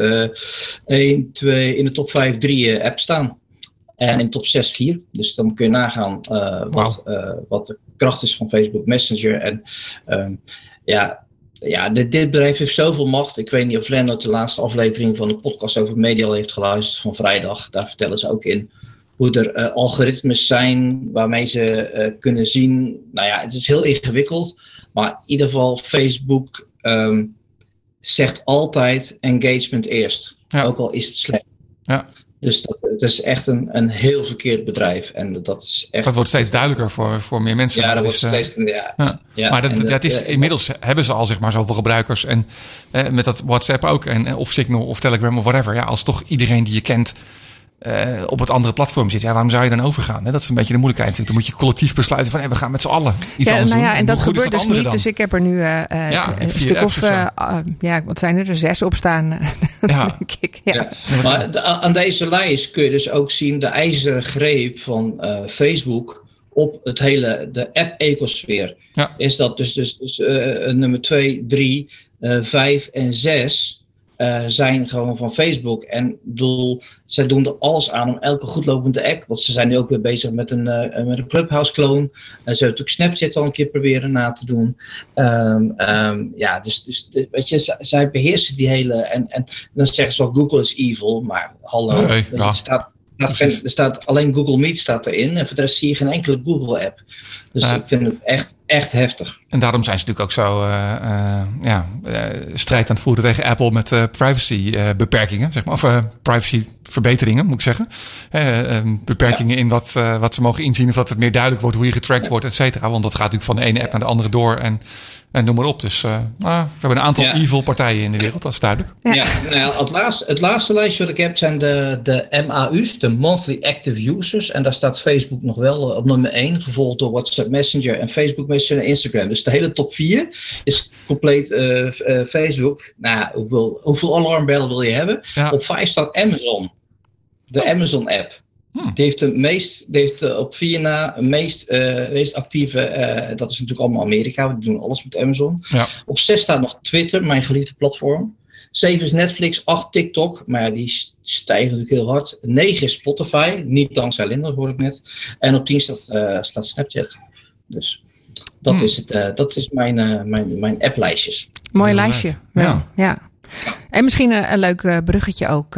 1, 2, in de top 5 drie apps staan. En in de top 6 vier. Dus dan kun je nagaan wat, wow. wat de kracht is van Facebook Messenger. En um, ja, ja, dit, dit, bedrijf heeft zoveel macht. Ik weet niet of Lennart de laatste aflevering van de podcast over media heeft geluisterd van vrijdag. Daar vertellen ze ook in hoe er uh, algoritmes zijn waarmee ze uh, kunnen zien. Nou ja, het is heel ingewikkeld. Maar in ieder geval, Facebook um, zegt altijd engagement eerst. Ja. Ook al is het slecht. Ja. Dus dat, het is echt een, een heel verkeerd bedrijf. En dat is echt. Dat wordt steeds duidelijker voor, voor meer mensen. Ja, dat, wordt is, steeds. Ja. ja. ja. Maar dat, dat, dat, is, inmiddels hebben ze al zeg maar zoveel gebruikers. En eh, met dat WhatsApp ook. En, of Signal of Telegram of whatever. Ja, als toch iedereen die je kent uh, op het andere platform zit. Ja, waarom zou je dan overgaan? Hè? Dat is een beetje de moeilijkheid natuurlijk. Dan moet je collectief besluiten van hey, we gaan met z'n allen iets ja, anders nou ja, doen. En dat gebeurt dus niet. Dan? Dus ik heb er nu uh, ja, een stuk of, uh, ja, wat zijn er, er zes op staan. Ja. ik, ja. ja. Maar de, aan deze lijst kun je dus ook zien de ijzeren greep van Facebook op het hele, de app-ecosfeer. Ja. Is dat dus, dus, dus nummer 2, 3, 5 en 6 uh, zijn gewoon van Facebook. En bedoel, zij doen er alles aan om elke goedlopende app. Want ze zijn nu ook weer bezig met een, uh, met een Clubhouse clone. Uh, ze hebben natuurlijk Snapchat al een keer proberen na te doen. Um, um, ja, dus, dus de, weet je, zij beheersen die hele. En, en dan zeggen ze wel Google is evil. Maar hallo, nee, ja. staat, er staat alleen Google Meet staat erin. En voor de rest zie je geen enkele Google app. Dus uh, ik vind het echt, echt heftig. En daarom zijn ze natuurlijk ook zo uh, uh, ja, strijd aan het voeren tegen Apple met privacy beperkingen, zeg maar. Of privacy verbeteringen, moet ik zeggen. beperkingen ja. in wat, wat ze mogen inzien. Of dat het meer duidelijk wordt hoe je getrackt wordt, et cetera. Want dat gaat natuurlijk van de ene app naar de andere door. En en noem maar op. Dus uh, nou, we hebben een aantal ja. evil partijen in de wereld, dat is duidelijk. Ja, ja nou het, laatste, het laatste lijstje wat ik heb zijn de, de MAU's, de Monthly Active Users. En daar staat Facebook nog wel op nummer 1, gevolgd door WhatsApp Messenger en Facebook Messenger en Instagram. Dus de hele top 4 is compleet uh, uh, Facebook. Nou, hoeveel, hoeveel alarmbellen wil je hebben? Ja. Op 5 staat Amazon, de oh. Hmm. Die heeft, de meest, die heeft op vier na de meest, uh, meest actieve, uh, dat is natuurlijk allemaal Amerika, we doen alles met Amazon. Ja. Op zes staat nog Twitter, mijn geliefde platform. Zeven is Netflix, acht TikTok, maar ja, die stijgen natuurlijk heel hard. Negen is Spotify, niet dankzij Linda, hoor ik net. En op tien staat, uh, staat Snapchat. Dus dat hmm. is, het, dat is mijn, mijn, mijn applijstjes. Mooi lijstje. Ja. ja. En misschien een, een leuk bruggetje ook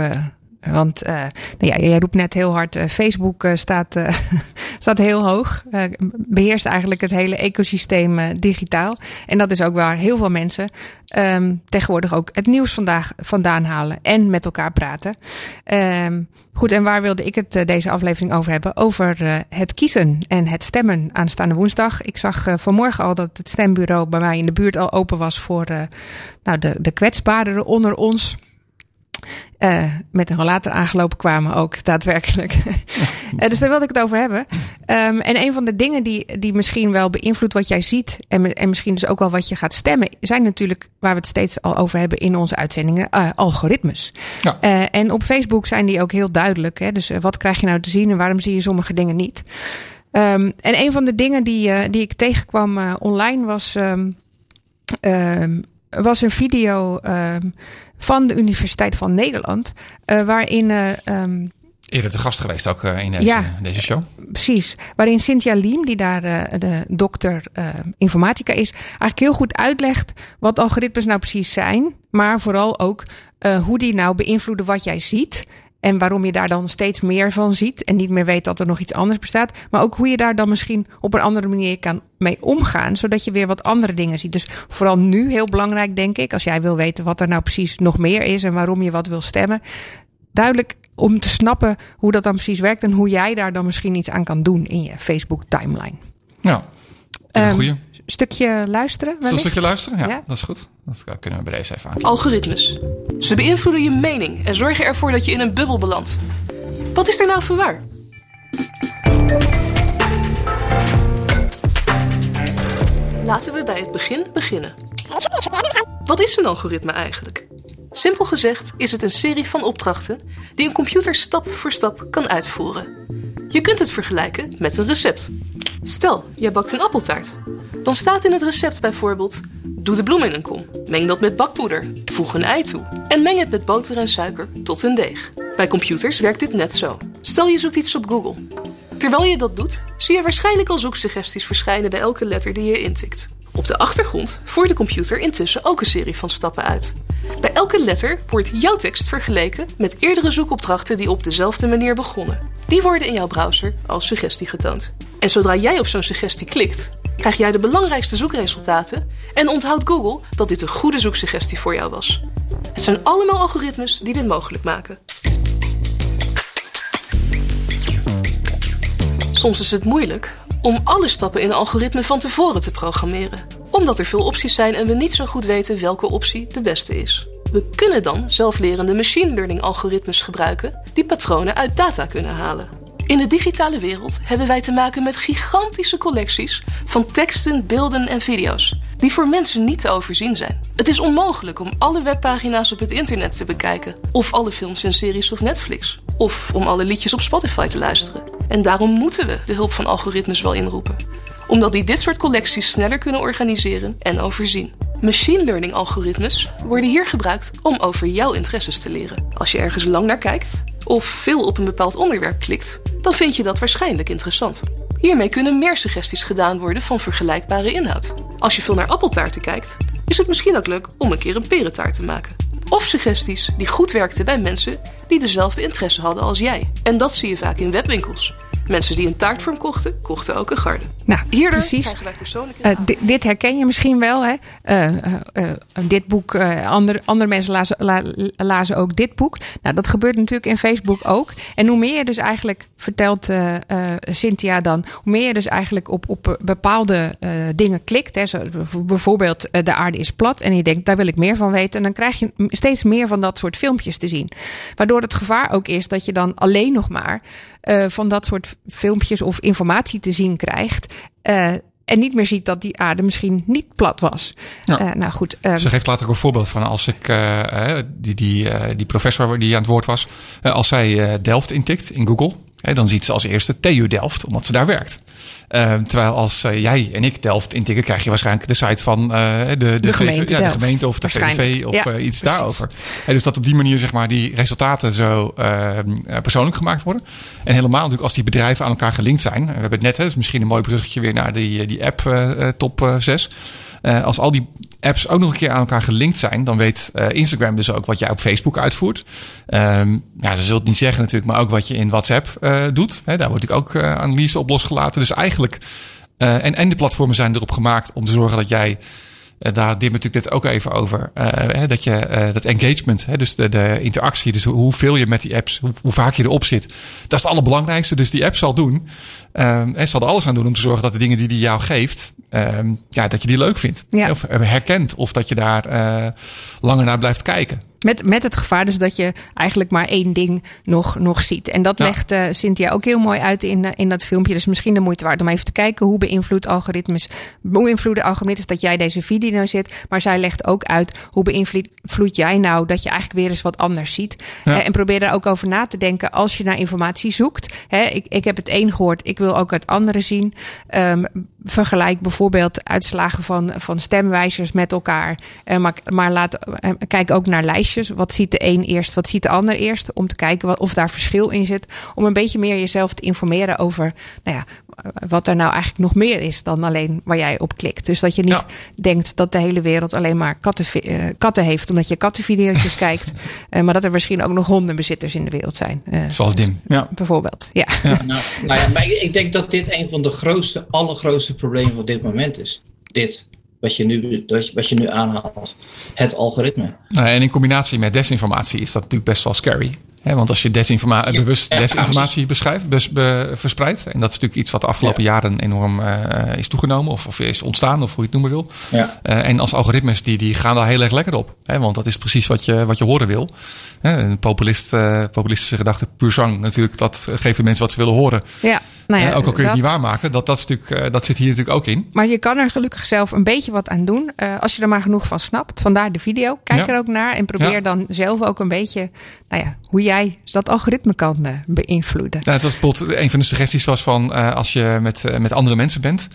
Want uh, nou ja, jij roept net heel hard, uh, Facebook uh, staat, staat heel hoog. beheerst eigenlijk het hele ecosysteem digitaal. En dat is ook waar heel veel mensen um, tegenwoordig ook het nieuws vandaag vandaan halen en met elkaar praten. Um, goed, en waar wilde ik het deze aflevering over hebben? Over het kiezen en het stemmen aanstaande woensdag. Ik zag vanmorgen al dat het stembureau bij mij in de buurt al open was voor nou, de, de onder ons. Uh, met een rollator aangelopen kwamen ook daadwerkelijk. uh, dus daar wilde ik het over hebben. Um, en een van de dingen die, die misschien wel beïnvloedt wat jij ziet. En, en misschien dus ook wel wat je gaat stemmen. Zijn natuurlijk, waar we het steeds al over hebben in onze uitzendingen, uh, algoritmes. Ja. en op Facebook zijn die ook heel duidelijk. Hè? Dus wat krijg je nou te zien en waarom zie je sommige dingen niet? Um, en een van de dingen die, die ik tegenkwam online was. Um, was een video um, van de Universiteit van Nederland, uh, waarin. Um, Eerder te gast geweest ook uh, in deze, ja, deze show. Precies. Waarin Cynthia Liem, die daar de dokter informatica is, eigenlijk heel goed uitlegt wat algoritmes nou precies zijn. Maar vooral ook hoe die nou beïnvloeden wat jij ziet. En waarom je daar dan steeds meer van ziet en niet meer weet dat er nog iets anders bestaat. Maar ook hoe je daar dan misschien op een andere manier kan mee omgaan, zodat je weer wat andere dingen ziet. Dus vooral nu heel belangrijk, denk ik, als jij wil weten wat er nou precies nog meer is en waarom je wat wil stemmen. Duidelijk om te snappen hoe dat dan precies werkt en hoe jij daar dan misschien iets aan kan doen in je Facebook timeline. Ja, een um, goeie stukje luisteren? Zullen een stukje luisteren? Ja, dat is goed. Dat kunnen we bij deze even aan. Algoritmes. Ze beïnvloeden je mening en zorgen ervoor dat je in een bubbel belandt. Wat is er nou van waar? Laten we bij het begin beginnen. Wat is een algoritme eigenlijk? Simpel gezegd is het een serie van opdrachten die een computer stap voor stap kan uitvoeren. Je kunt het vergelijken met een recept. Stel, jij bakt een appeltaart. Dan staat in het recept bijvoorbeeld: doe de bloem in een kom, meng dat met bakpoeder, voeg een ei toe en meng het met boter en suiker tot een deeg. Bij computers werkt dit net zo. Stel je zoekt iets op Google. Terwijl je dat doet, zie je waarschijnlijk al zoeksuggesties verschijnen bij elke letter die je intikt. Op de achtergrond voert de computer intussen ook een serie van stappen uit. Bij elke letter wordt jouw tekst vergeleken met eerdere zoekopdrachten die op dezelfde manier begonnen. Die worden in jouw browser als suggestie getoond. En zodra jij op zo'n suggestie klikt, krijg jij de belangrijkste zoekresultaten en onthoudt Google dat dit een goede zoeksuggestie voor jou was. Het zijn allemaal algoritmes die dit mogelijk maken. Soms is het moeilijk om alle stappen in een algoritme van tevoren te programmeren, omdat er veel opties zijn en we niet zo goed weten welke optie de beste is. We kunnen dan zelflerende machine learning algoritmes gebruiken die patronen uit data kunnen halen. In de digitale wereld hebben wij te maken met gigantische collecties van teksten, beelden en video's, die voor mensen niet te overzien zijn. Het is onmogelijk om alle webpagina's op het internet te bekijken, of alle films en series op Netflix, of om alle liedjes op Spotify te luisteren. En daarom moeten we de hulp van algoritmes wel inroepen, omdat die dit soort collecties sneller kunnen organiseren en overzien. Machine learning algoritmes worden hier gebruikt om over jouw interesses te leren. Als je ergens lang naar kijkt of veel op een bepaald onderwerp klikt, dan vind je dat waarschijnlijk interessant. Hiermee kunnen meer suggesties gedaan worden van vergelijkbare inhoud. Als je veel naar appeltaarten kijkt, is het misschien ook leuk om een keer een perentaart te maken. Of suggesties die goed werkten bij mensen die dezelfde interesse hadden als jij. En dat zie je vaak in webwinkels. Mensen die een taartvorm kochten, kochten ook een garde. Nou, Hierdoor precies. krijgen wij persoonlijke... Uh, dit herken je misschien wel. Hè? Uh, uh, dit boek, andere, andere mensen lazen, la, lazen ook dit boek. Nou, dat gebeurt natuurlijk in Facebook ook. En hoe meer je dus eigenlijk, vertelt Cynthia dan... hoe meer je dus eigenlijk op, op bepaalde dingen klikt. Hè? Zo, bijvoorbeeld, de aarde is plat. En je denkt, daar wil ik meer van weten. En dan krijg je steeds meer van dat soort filmpjes te zien. Waardoor het gevaar ook is dat je dan alleen nog maar... van dat soort filmpjes of informatie te zien krijgt. Uh, en niet meer ziet dat die aarde misschien niet plat was. Ja. Uh, nou goed. Um, Ze geeft later ook een voorbeeld van als ik uh, die, die, die professor die aan het woord was, als zij Delft intikt in Google, dan ziet ze als eerste TU Delft, omdat ze daar werkt. Uh, terwijl als uh, jij en ik Delft intikken, krijg je waarschijnlijk de site van uh, de, de, de, gemeente, ja, de, gemeente, of de VVV of ja, iets daarover. En dus dat op die manier zeg maar, die resultaten zo persoonlijk gemaakt worden. En helemaal natuurlijk als die bedrijven aan elkaar gelinkt zijn. We hebben het net, hè, dus misschien een mooi bruggetje weer naar die, die app top 6. Als al die apps ook nog een keer aan elkaar gelinkt zijn, dan weet Instagram dus ook wat jij op Facebook uitvoert. Um, ja, ze het niet zeggen natuurlijk, maar ook wat je in WhatsApp doet. Hè, daar wordt ook analyse op losgelaten. Dus eigenlijk, en, en de platformen zijn erop gemaakt om te zorgen dat jij daar dit natuurlijk dit ook even over. Uh, dat je uh, dat engagement, hè, dus de, de interactie, dus hoeveel je met die apps, hoe, hoe, vaak je erop zit, dat is het allerbelangrijkste. Dus die app zal doen. Um, en zal er alles aan doen om te zorgen dat de dingen die die jou geeft, um, ja, dat je die leuk vindt. Ja. Of herkent. Of dat je daar langer naar blijft kijken. Met, met het gevaar dus dat je eigenlijk maar één ding nog, nog ziet. En dat legt uh, Cynthia ook heel mooi uit in, uh, in dat filmpje. Dus misschien de moeite waard om even te kijken hoe beïnvloedt algoritmes, beïnvloeden algoritmes dat jij deze video nou zit. Maar zij legt ook uit hoe beïnvloed jij nou dat je eigenlijk weer eens wat anders ziet. Ja. Uh, en probeer daar ook over na te denken als je naar informatie zoekt. Hè, ik, ik heb het een gehoord, ik wil ook het andere zien. Um, vergelijk bijvoorbeeld uitslagen van, van stemwijzers met elkaar. maar maar laat, kijk ook naar lijstjes wat ziet de een eerst, wat ziet de ander eerst? Om te kijken wat, of daar verschil in zit. Om een beetje meer jezelf te informeren over nou ja, wat er nou eigenlijk nog meer is dan alleen waar jij op klikt. Dus dat je niet denkt dat de hele wereld alleen maar katten, uh, katten heeft omdat je kattenvideo's kijkt. Uh, maar dat er misschien ook nog hondenbezitters in de wereld zijn. Uh, Zoals Dim. Ja. Bijvoorbeeld. Ja. ja. Nou, nou ja, maar ik denk dat dit een van de grootste, allergrootste problemen op dit moment is. Dit wat je nu, wat je nu aanhaalt. Het algoritme. Nou, en in combinatie met desinformatie is dat natuurlijk best wel scary. Want als je desinforma bewust desinformatie beschrijft, dus be, verspreidt. En dat is natuurlijk iets wat de afgelopen jaren enorm uh, is toegenomen. Of, of, is ontstaan, of hoe je het noemen wil. Ja. Uh, en als algoritmes, die, die gaan daar heel erg lekker op. Hè, want dat is precies wat je, wat je horen wil. een populist, uh, populistische gedachte, puur zang natuurlijk. Dat geeft de mensen wat ze willen horen. Ja. Nou ja, ook al kun je het niet waarmaken, dat, dat, is natuurlijk, uh, dat zit hier natuurlijk ook in. Maar je kan er gelukkig zelf een beetje wat aan doen. Uh, als je er maar genoeg van snapt. Vandaar de video. Kijk ja. er ook naar en probeer ja. dan zelf ook een beetje nou ja, hoe jij dat algoritme kan uh, beïnvloeden. Nou, het was bijvoorbeeld een van de suggesties was van als je met, met andere mensen bent,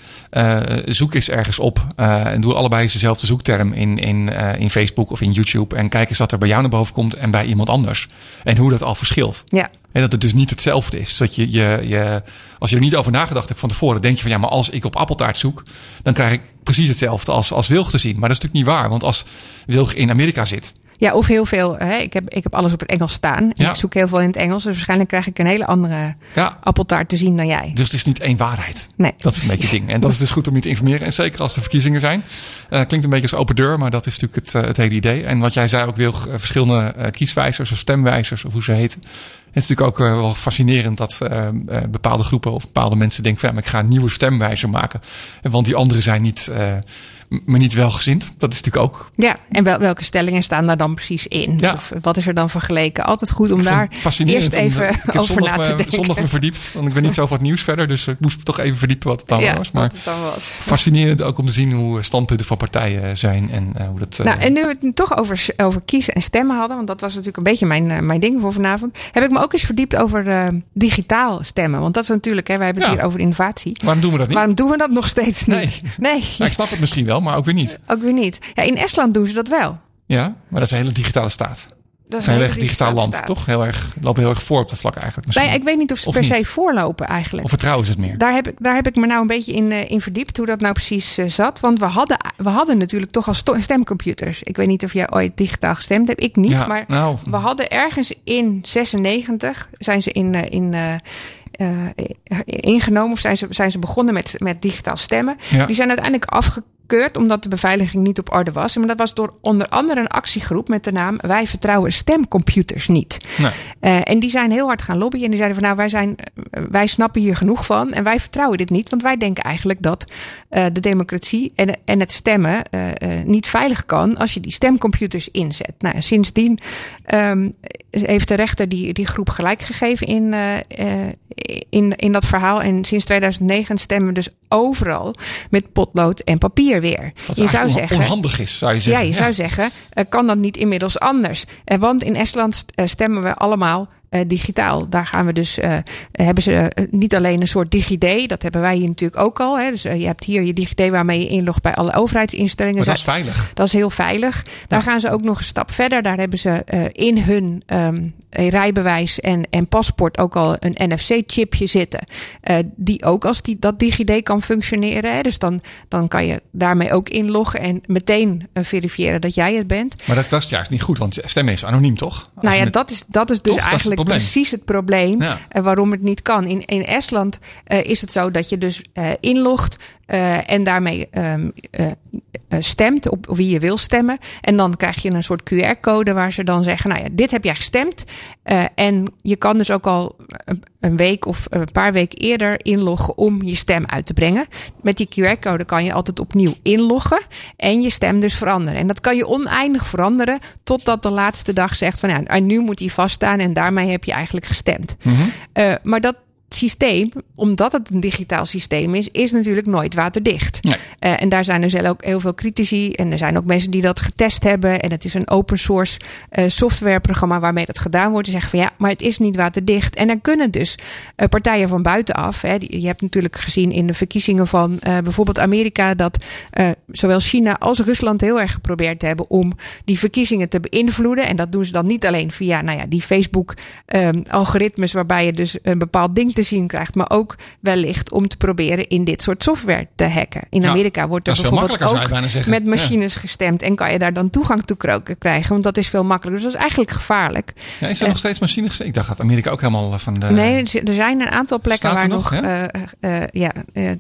zoek eens ergens op en doe allebei dezelfde zoekterm in, in, in Facebook of in YouTube. En kijk eens wat er bij jou naar boven komt en bij iemand anders. En hoe dat al verschilt. Ja. En dat het dus niet hetzelfde is. Dat je, je, je, als je er niet over nagedacht hebt van tevoren, denk je van ja, maar als ik op appeltaart zoek, dan krijg ik precies hetzelfde als, als Wilg te zien. Maar dat is natuurlijk niet waar, want als Wilg in Amerika zit, ja, of heel veel. Hè, ik, heb, ik heb alles op het Engels staan. Ja. Ik zoek heel veel in het Engels. Dus waarschijnlijk krijg ik een hele andere ja. appeltaart te zien dan jij. Dus het is niet één waarheid. Nee. Dat is een beetje ding. En dat is dus goed om je te informeren. En zeker als er verkiezingen zijn. Uh, klinkt een beetje als open deur, maar dat is natuurlijk het, uh, het hele idee. En wat jij zei ook, wil uh, verschillende kieswijzers of stemwijzers of hoe ze heten. Het is natuurlijk ook wel fascinerend dat bepaalde groepen of bepaalde mensen denken: van, ja, ik ga een nieuwe stemwijzer maken. Want die anderen zijn niet maar niet welgezind. Dat is natuurlijk ook. Ja, en wel, welke stellingen staan daar dan precies in? Ja. Of wat is er dan vergeleken? Altijd goed om daar eerst even om, over na te denken. zondag me verdiept, want ik ben niet zo het nieuws verder. Dus ik moest toch even verdiepen wat het dan ja, was. Maar het dan was. fascinerend ook om te zien hoe standpunten van partijen zijn. En uh, hoe dat... Uh, nou, en nu we het toch over, over kiezen en stemmen hadden. Want dat was natuurlijk een beetje mijn, uh, mijn ding voor vanavond. Heb ik me ook eens verdiept over digitaal stemmen. Want dat is natuurlijk, hè, wij hebben het ja. hier over innovatie. Waarom doen we dat niet? Waarom doen we dat nog steeds niet? Nee. nee. Nou, ik snap het misschien wel, maar ook weer niet. Ook weer niet. Ja, in Estland doen ze dat wel. Ja, maar dat is een hele digitale staat. Dat is een heel erg digitaal land, staat. toch? Heel erg, lopen heel erg voor op dat vlak eigenlijk. Misschien. Nee, ik weet niet of ze per se voorlopen eigenlijk. Of vertrouwen ze het meer? Daar heb, ik, daar heb ik me nou een beetje in, uh, in verdiept hoe dat nou precies uh, zat. Want we hadden, we hadden natuurlijk toch al stemcomputers. Ik weet niet of jij ooit digitaal gestemd hebt. Ik niet. Ja, maar nou. we hadden ergens in 96 zijn ze in, uh, in uh, ingenomen of zijn ze, zijn ze begonnen met, met digitaal stemmen. Ja. Die zijn uiteindelijk afgekeurd omdat de beveiliging niet op orde was. Maar dat was door onder andere een actiegroep met de naam Wij vertrouwen stemcomputers niet. Nee. Uh, en die zijn heel hard gaan lobbyen en die zeiden van nou wij, zijn, wij snappen hier genoeg van en wij vertrouwen dit niet. Want wij denken eigenlijk dat uh, de democratie en, en het stemmen uh, niet veilig kan als je die stemcomputers inzet. Nou, sindsdien um, heeft de rechter die, die groep gelijk gegeven in, in, in dat verhaal. En sinds 2009 stemmen we dus overal met potlood en papier weer. Wat je zou zeggen, onhandig is, zou je zeggen. Ja, je zou zeggen, uh, kan dat niet inmiddels anders? Uh, want in Estland uh, stemmen we allemaal uh, digitaal. Daar gaan we dus, uh, hebben ze uh, niet alleen een soort DigiD, dat hebben wij hier natuurlijk ook al. Hè. Dus je hebt hier je DigiD waarmee je inlogt bij alle overheidsinstellingen. Maar dat is veilig. Dat is heel veilig. Daar ja. gaan ze ook nog een stap verder. Daar hebben ze in hun um, rijbewijs en, en paspoort ook al een NFC-chipje zitten. Uh, die ook als die, dat DigiD kan functioneren. Hè. Dus dan, dan kan je daarmee ook inloggen en meteen verifiëren dat jij het bent. Maar dat, dat is juist niet goed, want stemmen is anoniem, toch? Als nou ja, dat is, dat is dus eigenlijk precies het probleem ja. waarom het niet kan. In, in Estland is het zo dat je dus inlogt uh, en daarmee um, uh, stemt op wie je wil stemmen. En dan krijg je een soort QR-code waar ze dan zeggen: Nou ja, dit heb jij gestemd. Uh, en je kan dus ook al een week of een paar weken eerder inloggen om je stem uit te brengen. Met die QR-code kan je altijd opnieuw inloggen en je stem dus veranderen. En dat kan je oneindig veranderen totdat de laatste dag zegt: van ja, nu moet hij vaststaan en daarmee heb je eigenlijk gestemd. Mm -hmm. maar dat systeem, omdat het een digitaal systeem is, is natuurlijk nooit waterdicht. Nee. Uh, en daar zijn dus ook heel veel critici. En er zijn ook mensen die dat getest hebben. En het is een open source uh, softwareprogramma waarmee dat gedaan wordt. Die zeggen van ja, maar het is niet waterdicht. En er kunnen dus uh, partijen van buitenaf. Hè, je hebt natuurlijk gezien in de verkiezingen van bijvoorbeeld Amerika dat zowel China als Rusland heel erg geprobeerd hebben om die verkiezingen te beïnvloeden. En dat doen ze dan niet alleen via nou ja, die Facebook-algoritmes, waarbij je dus een bepaald ding te zien krijgt, maar ook wellicht om te proberen in dit soort software te hacken. In Amerika wordt er bijvoorbeeld ook met machines gestemd en kan je daar dan toegang toe krijgen, want dat is veel makkelijker. Dus dat is eigenlijk gevaarlijk. Ja, is er nog steeds machines? Ik dacht dat Amerika ook helemaal van de. Nee, er zijn een aantal plekken waar nog, nog ja? Uh, uh, ja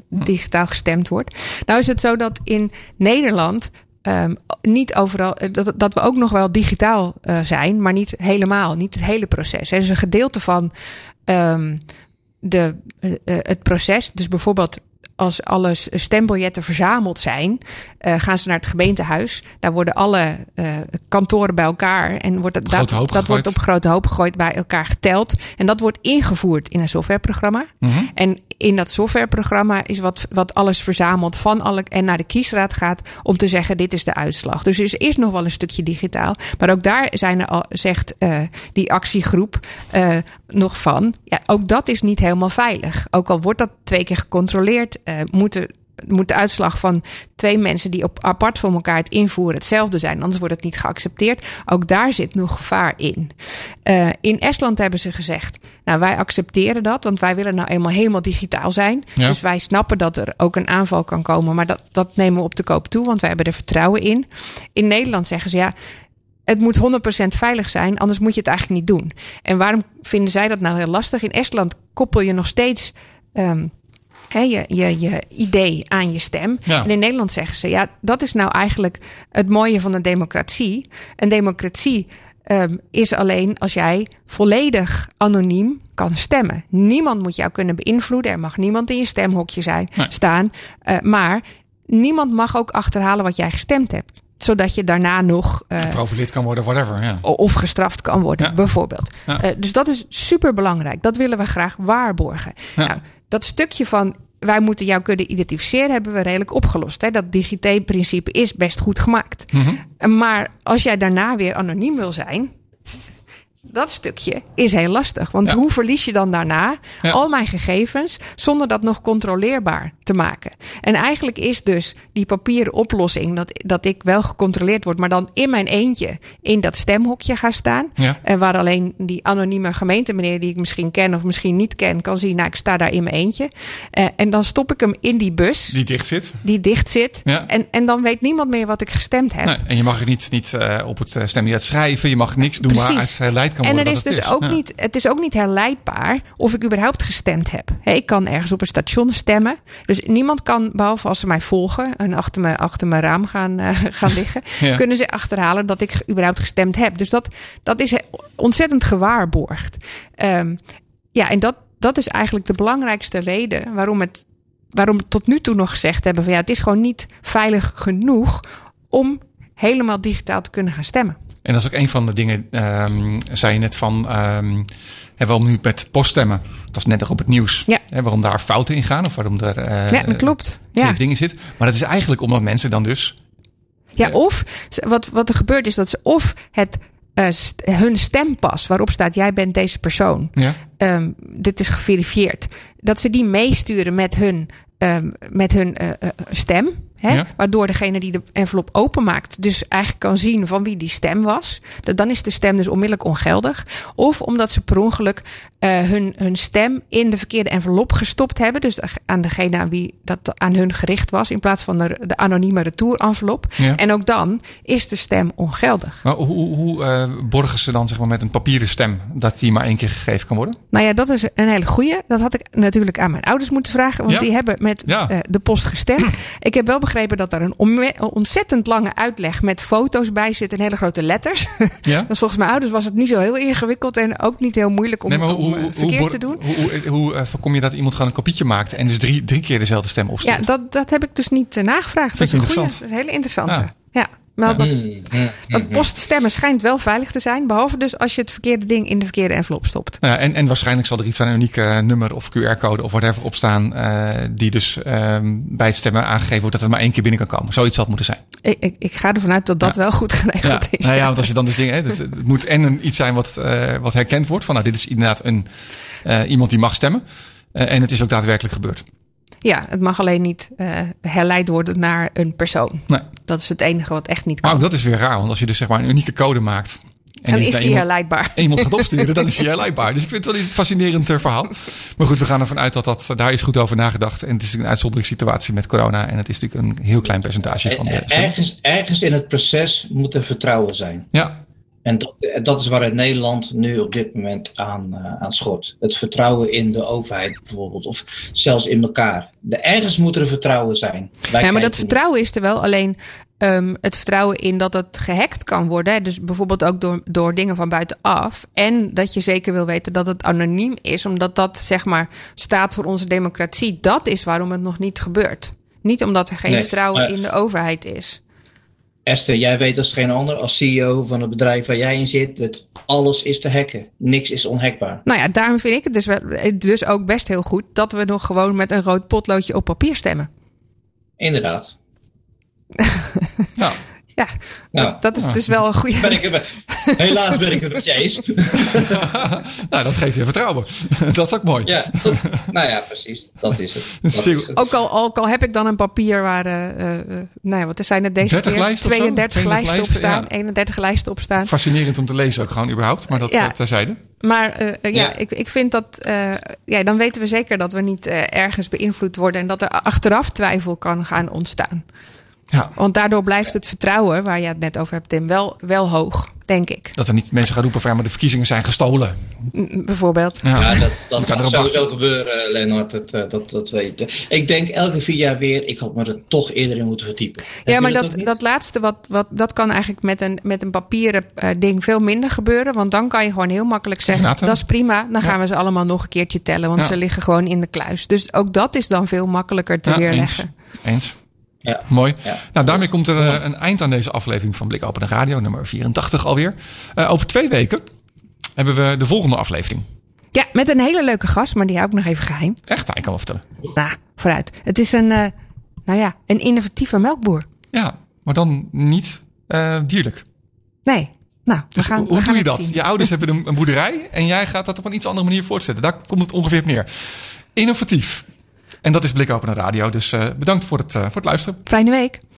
digitaal gestemd wordt. Nou is het zo dat in Nederland Um, niet overal, dat, dat we ook nog wel digitaal uh, zijn, maar niet helemaal, niet het hele proces. Er is een gedeelte van um, de, uh, het proces. Dus bijvoorbeeld als alle stembiljetten verzameld zijn, uh, gaan ze naar het gemeentehuis. Daar worden alle uh, kantoren bij elkaar en wordt het, dat, dat wordt op grote hoop gegooid, bij elkaar geteld. En dat wordt ingevoerd in een softwareprogramma. Mm -hmm. En in dat softwareprogramma is wat, wat alles verzameld van alle en naar de kiesraad gaat om te zeggen: dit is de uitslag. Dus er is nog wel een stukje digitaal. Maar ook daar zijn er al, zegt uh, die actiegroep nog van. Ja, ook dat is niet helemaal veilig. Ook al wordt dat twee keer gecontroleerd uh, moeten moet de uitslag van twee mensen die op apart voor elkaar het invoeren hetzelfde zijn, anders wordt het niet geaccepteerd. Ook daar zit nog gevaar in. Uh, in Estland hebben ze gezegd: Nou, wij accepteren dat, want wij willen nou eenmaal helemaal digitaal zijn. Ja. Dus wij snappen dat er ook een aanval kan komen, maar dat, dat nemen we op de koop toe, want wij hebben er vertrouwen in. In Nederland zeggen ze ja. Het moet 100% veilig zijn, anders moet je het eigenlijk niet doen. En waarom vinden zij dat nou heel lastig? In Estland koppel je nog steeds um, He, je, je, je idee aan je stem. Ja. En in Nederland zeggen ze, ja, dat is nou eigenlijk het mooie van een democratie. Een democratie um, is alleen als jij volledig anoniem kan stemmen. Niemand moet jou kunnen beïnvloeden. Er mag niemand in je stemhokje zijn, nee. staan. Uh, maar niemand mag ook achterhalen wat jij gestemd hebt zodat je daarna nog. Uh, kan worden, whatever. Ja. Of gestraft kan worden, ja. bijvoorbeeld. Ja. Uh, dus dat is super belangrijk. Dat willen we graag waarborgen. Nou, dat stukje van wij moeten jou kunnen identificeren, hebben we redelijk opgelost. Hè? Dat digité-principe is best goed gemaakt. Mm -hmm. Maar als jij daarna weer anoniem wil zijn, dat stukje is heel lastig. Want ja. hoe verlies je dan daarna ja. al mijn gegevens zonder dat nog controleerbaar te maken? En eigenlijk is dus die papieren oplossing dat, dat ik wel gecontroleerd word, maar dan in mijn eentje in dat stemhokje ga staan. Ja. En waar alleen die anonieme gemeentemeneer die ik misschien ken of misschien niet ken, kan zien, nou ik sta daar in mijn eentje. Uh, en dan stop ik hem in die bus. Die dicht zit. Die dicht zit. En, en dan weet niemand meer wat ik gestemd heb. Nee, en je mag het niet, niet uh, op het stembiljet schrijven. Je mag niks doen Precies. waar uit leidt kan en er is dus is. ook ja. niet, het is ook niet herleidbaar of ik überhaupt gestemd heb. He, ik kan ergens op een station stemmen. Dus niemand kan, behalve als ze mij volgen en achter, me, achter mijn raam gaan, uh, gaan liggen, ja. kunnen ze achterhalen dat ik überhaupt gestemd heb. Dus dat, dat is ontzettend gewaarborgd. Um, ja, en dat, dat is eigenlijk de belangrijkste reden waarom het waarom we tot nu toe nog gezegd hebben van ja, het is gewoon niet veilig genoeg om helemaal digitaal te kunnen gaan stemmen. En dat is ook een van de dingen, um, zei je net van, um, hè, waarom nu met poststemmen? Dat was net nog op het nieuws. Ja. Hè, waarom daar fouten in gaan of waarom er uh, ja, dat klopt. Ja. dingen zit. Maar dat is eigenlijk omdat mensen dan dus... Ja, of wat, wat er gebeurt is dat ze of het uh, st hun stempas, waarop staat jij bent deze persoon. Ja. Um, dit is geverifieerd. Dat ze die meesturen met hun, um, met hun uh, stem. Hè? Waardoor degene die de envelop openmaakt, dus eigenlijk kan zien van wie die stem was. Dan is de stem dus onmiddellijk ongeldig. Of omdat ze per ongeluk uh, hun, hun stem in de verkeerde envelop gestopt hebben. Dus aan degene aan wie dat aan hun gericht was, in plaats van de, de anonieme retourenvelop. Ja. En ook dan is de stem ongeldig. Maar hoe, hoe uh, borgen ze dan zeg maar, met een papieren stem dat die maar één keer gegeven kan worden? Nou ja, dat is een hele goeie. Dat had ik natuurlijk aan mijn ouders moeten vragen, want die hebben met uh, de post gestemd. ik heb wel begrepen dat er een ontzettend lange uitleg met foto's bij zit en hele grote letters. Ja? dus volgens mijn ouders was het niet zo heel ingewikkeld en ook niet heel moeilijk om, nee, hoe, hoe, verkeerd hoe, te doen. Hoe, hoe uh, voorkom je dat iemand gewoon een kopietje maakt en dus drie, drie keer dezelfde stem opstelt? Ja, dat, dat heb ik dus niet uh, nagevraagd. Dat is, een goeie, dat is een hele interessante. Ja. Ja. Maar dat, mm, mm, mm, poststemmen schijnt wel veilig te zijn. Behalve dus als je het verkeerde ding in de verkeerde envelop stopt. Ja, en, en waarschijnlijk zal er iets van een unieke nummer of QR-code of whatever op staan. Uh, die dus um, bij het stemmen aangegeven wordt dat het maar één keer binnen kan komen. Zoiets zal het moeten zijn. Ik, ik, ik ga ervan uit dat dat wel goed geregeld is. Nou ja, want als je dan dus dingen. Dus het moet en een, iets zijn wat, uh, wat herkend wordt. Van nou, dit is inderdaad een, uh, iemand die mag stemmen. en het is ook daadwerkelijk gebeurd. Ja, het mag alleen niet uh, herleid worden naar een persoon. Nee. Dat is het enige wat echt niet kan. Maar dat is weer raar, want als je dus zeg maar een unieke code maakt. En dan is die herleidbaar. En iemand gaat opsturen, dan is die herleidbaar. Dus ik vind het wel een fascinerend eh, verhaal. Maar goed, we gaan ervan uit dat, dat daar is goed over nagedacht. En het is een uitzonderingssituatie met corona. En het is natuurlijk een heel klein percentage van de. Ergens, ergens in het proces moet er vertrouwen zijn. Ja, en dat, dat, is waar het Nederland nu op dit moment aan, uh, aan schort. Het vertrouwen in de overheid bijvoorbeeld, of zelfs in elkaar. De, ergens moet er vertrouwen zijn. ja, maar dat vertrouwen is er wel. Alleen um, het vertrouwen in dat het gehackt kan worden. Dus bijvoorbeeld ook door, door dingen van buitenaf. En dat je zeker wil weten dat het anoniem is, omdat dat zeg maar staat voor onze democratie. Dat is waarom het nog niet gebeurt. Niet omdat er geen vertrouwen in de overheid is. Esther, jij weet als geen ander, als CEO van het bedrijf waar jij in zit, dat alles is te hacken. Niks is onhackbaar. Nou ja, daarom vind ik het dus, wel, dus ook best heel goed dat we nog gewoon met een rood potloodje op papier stemmen. Inderdaad. nou. Ja, nou, dat, is dus wel een goede. Ben ik helaas ben ik het met je eens. nou, dat geeft je vertrouwen. dat is ook mooi. Ja, nou ja, precies. Dat is het. Dat is Ook, al, ook al heb ik dan een papier waar, uh, nou ja, wat er zijn er deze keer 32 lijsten op staan, ja. 31 lijsten op staan. Fascinerend om te lezen ook gewoon überhaupt, maar dat ja. terzijde. Maar uh, ja, ja, Ik, ik vind dat. Uh, ja, dan weten we zeker dat we niet uh, ergens beïnvloed worden en dat er achteraf twijfel kan gaan ontstaan. Ja. Want daardoor blijft het vertrouwen, waar je het net over hebt, Tim, wel, wel hoog, denk ik. Dat er niet mensen gaan roepen van maar de verkiezingen zijn gestolen. bijvoorbeeld. Ja, dat, dat kan sowieso gebeuren, Lennart. Dat, eh, dat, dat weet ik. denk elke vier jaar weer, ik had me er toch eerder in moeten verdiepen. Ja, maar dat, dat, laatste, wat, wat, dat kan eigenlijk met een, met een papieren uh, ding veel minder gebeuren. Want dan kan je gewoon heel makkelijk zeggen, dat is prima. Dan gaan we ze allemaal nog een keertje tellen, want ze liggen gewoon in de kluis. Dus ook dat is dan veel makkelijker te weerleggen. Eens. eens. Ja. Mooi. Nou, daarmee komt er uh, een eind aan deze aflevering van Blik Open de Radio, nummer 84 alweer. Uh, over twee weken hebben we de volgende aflevering. Ja, met een hele leuke gast, maar die hou ik nog even geheim. Echt? Ik kan wel vertellen. Nou, vooruit. Het is een, uh, nou ja, een innovatieve melkboer. Ja, maar dan niet dierlijk. Nee. Nou, we dus gaan, hoe we gaan doe je dat? Je ouders hebben een, een boerderij en jij gaat dat op een iets andere manier voortzetten. Daar komt het ongeveer op neer. Innovatief. En dat is Blik Open Radio. Dus uh, bedankt voor het, uh, voor het luisteren. Fijne week.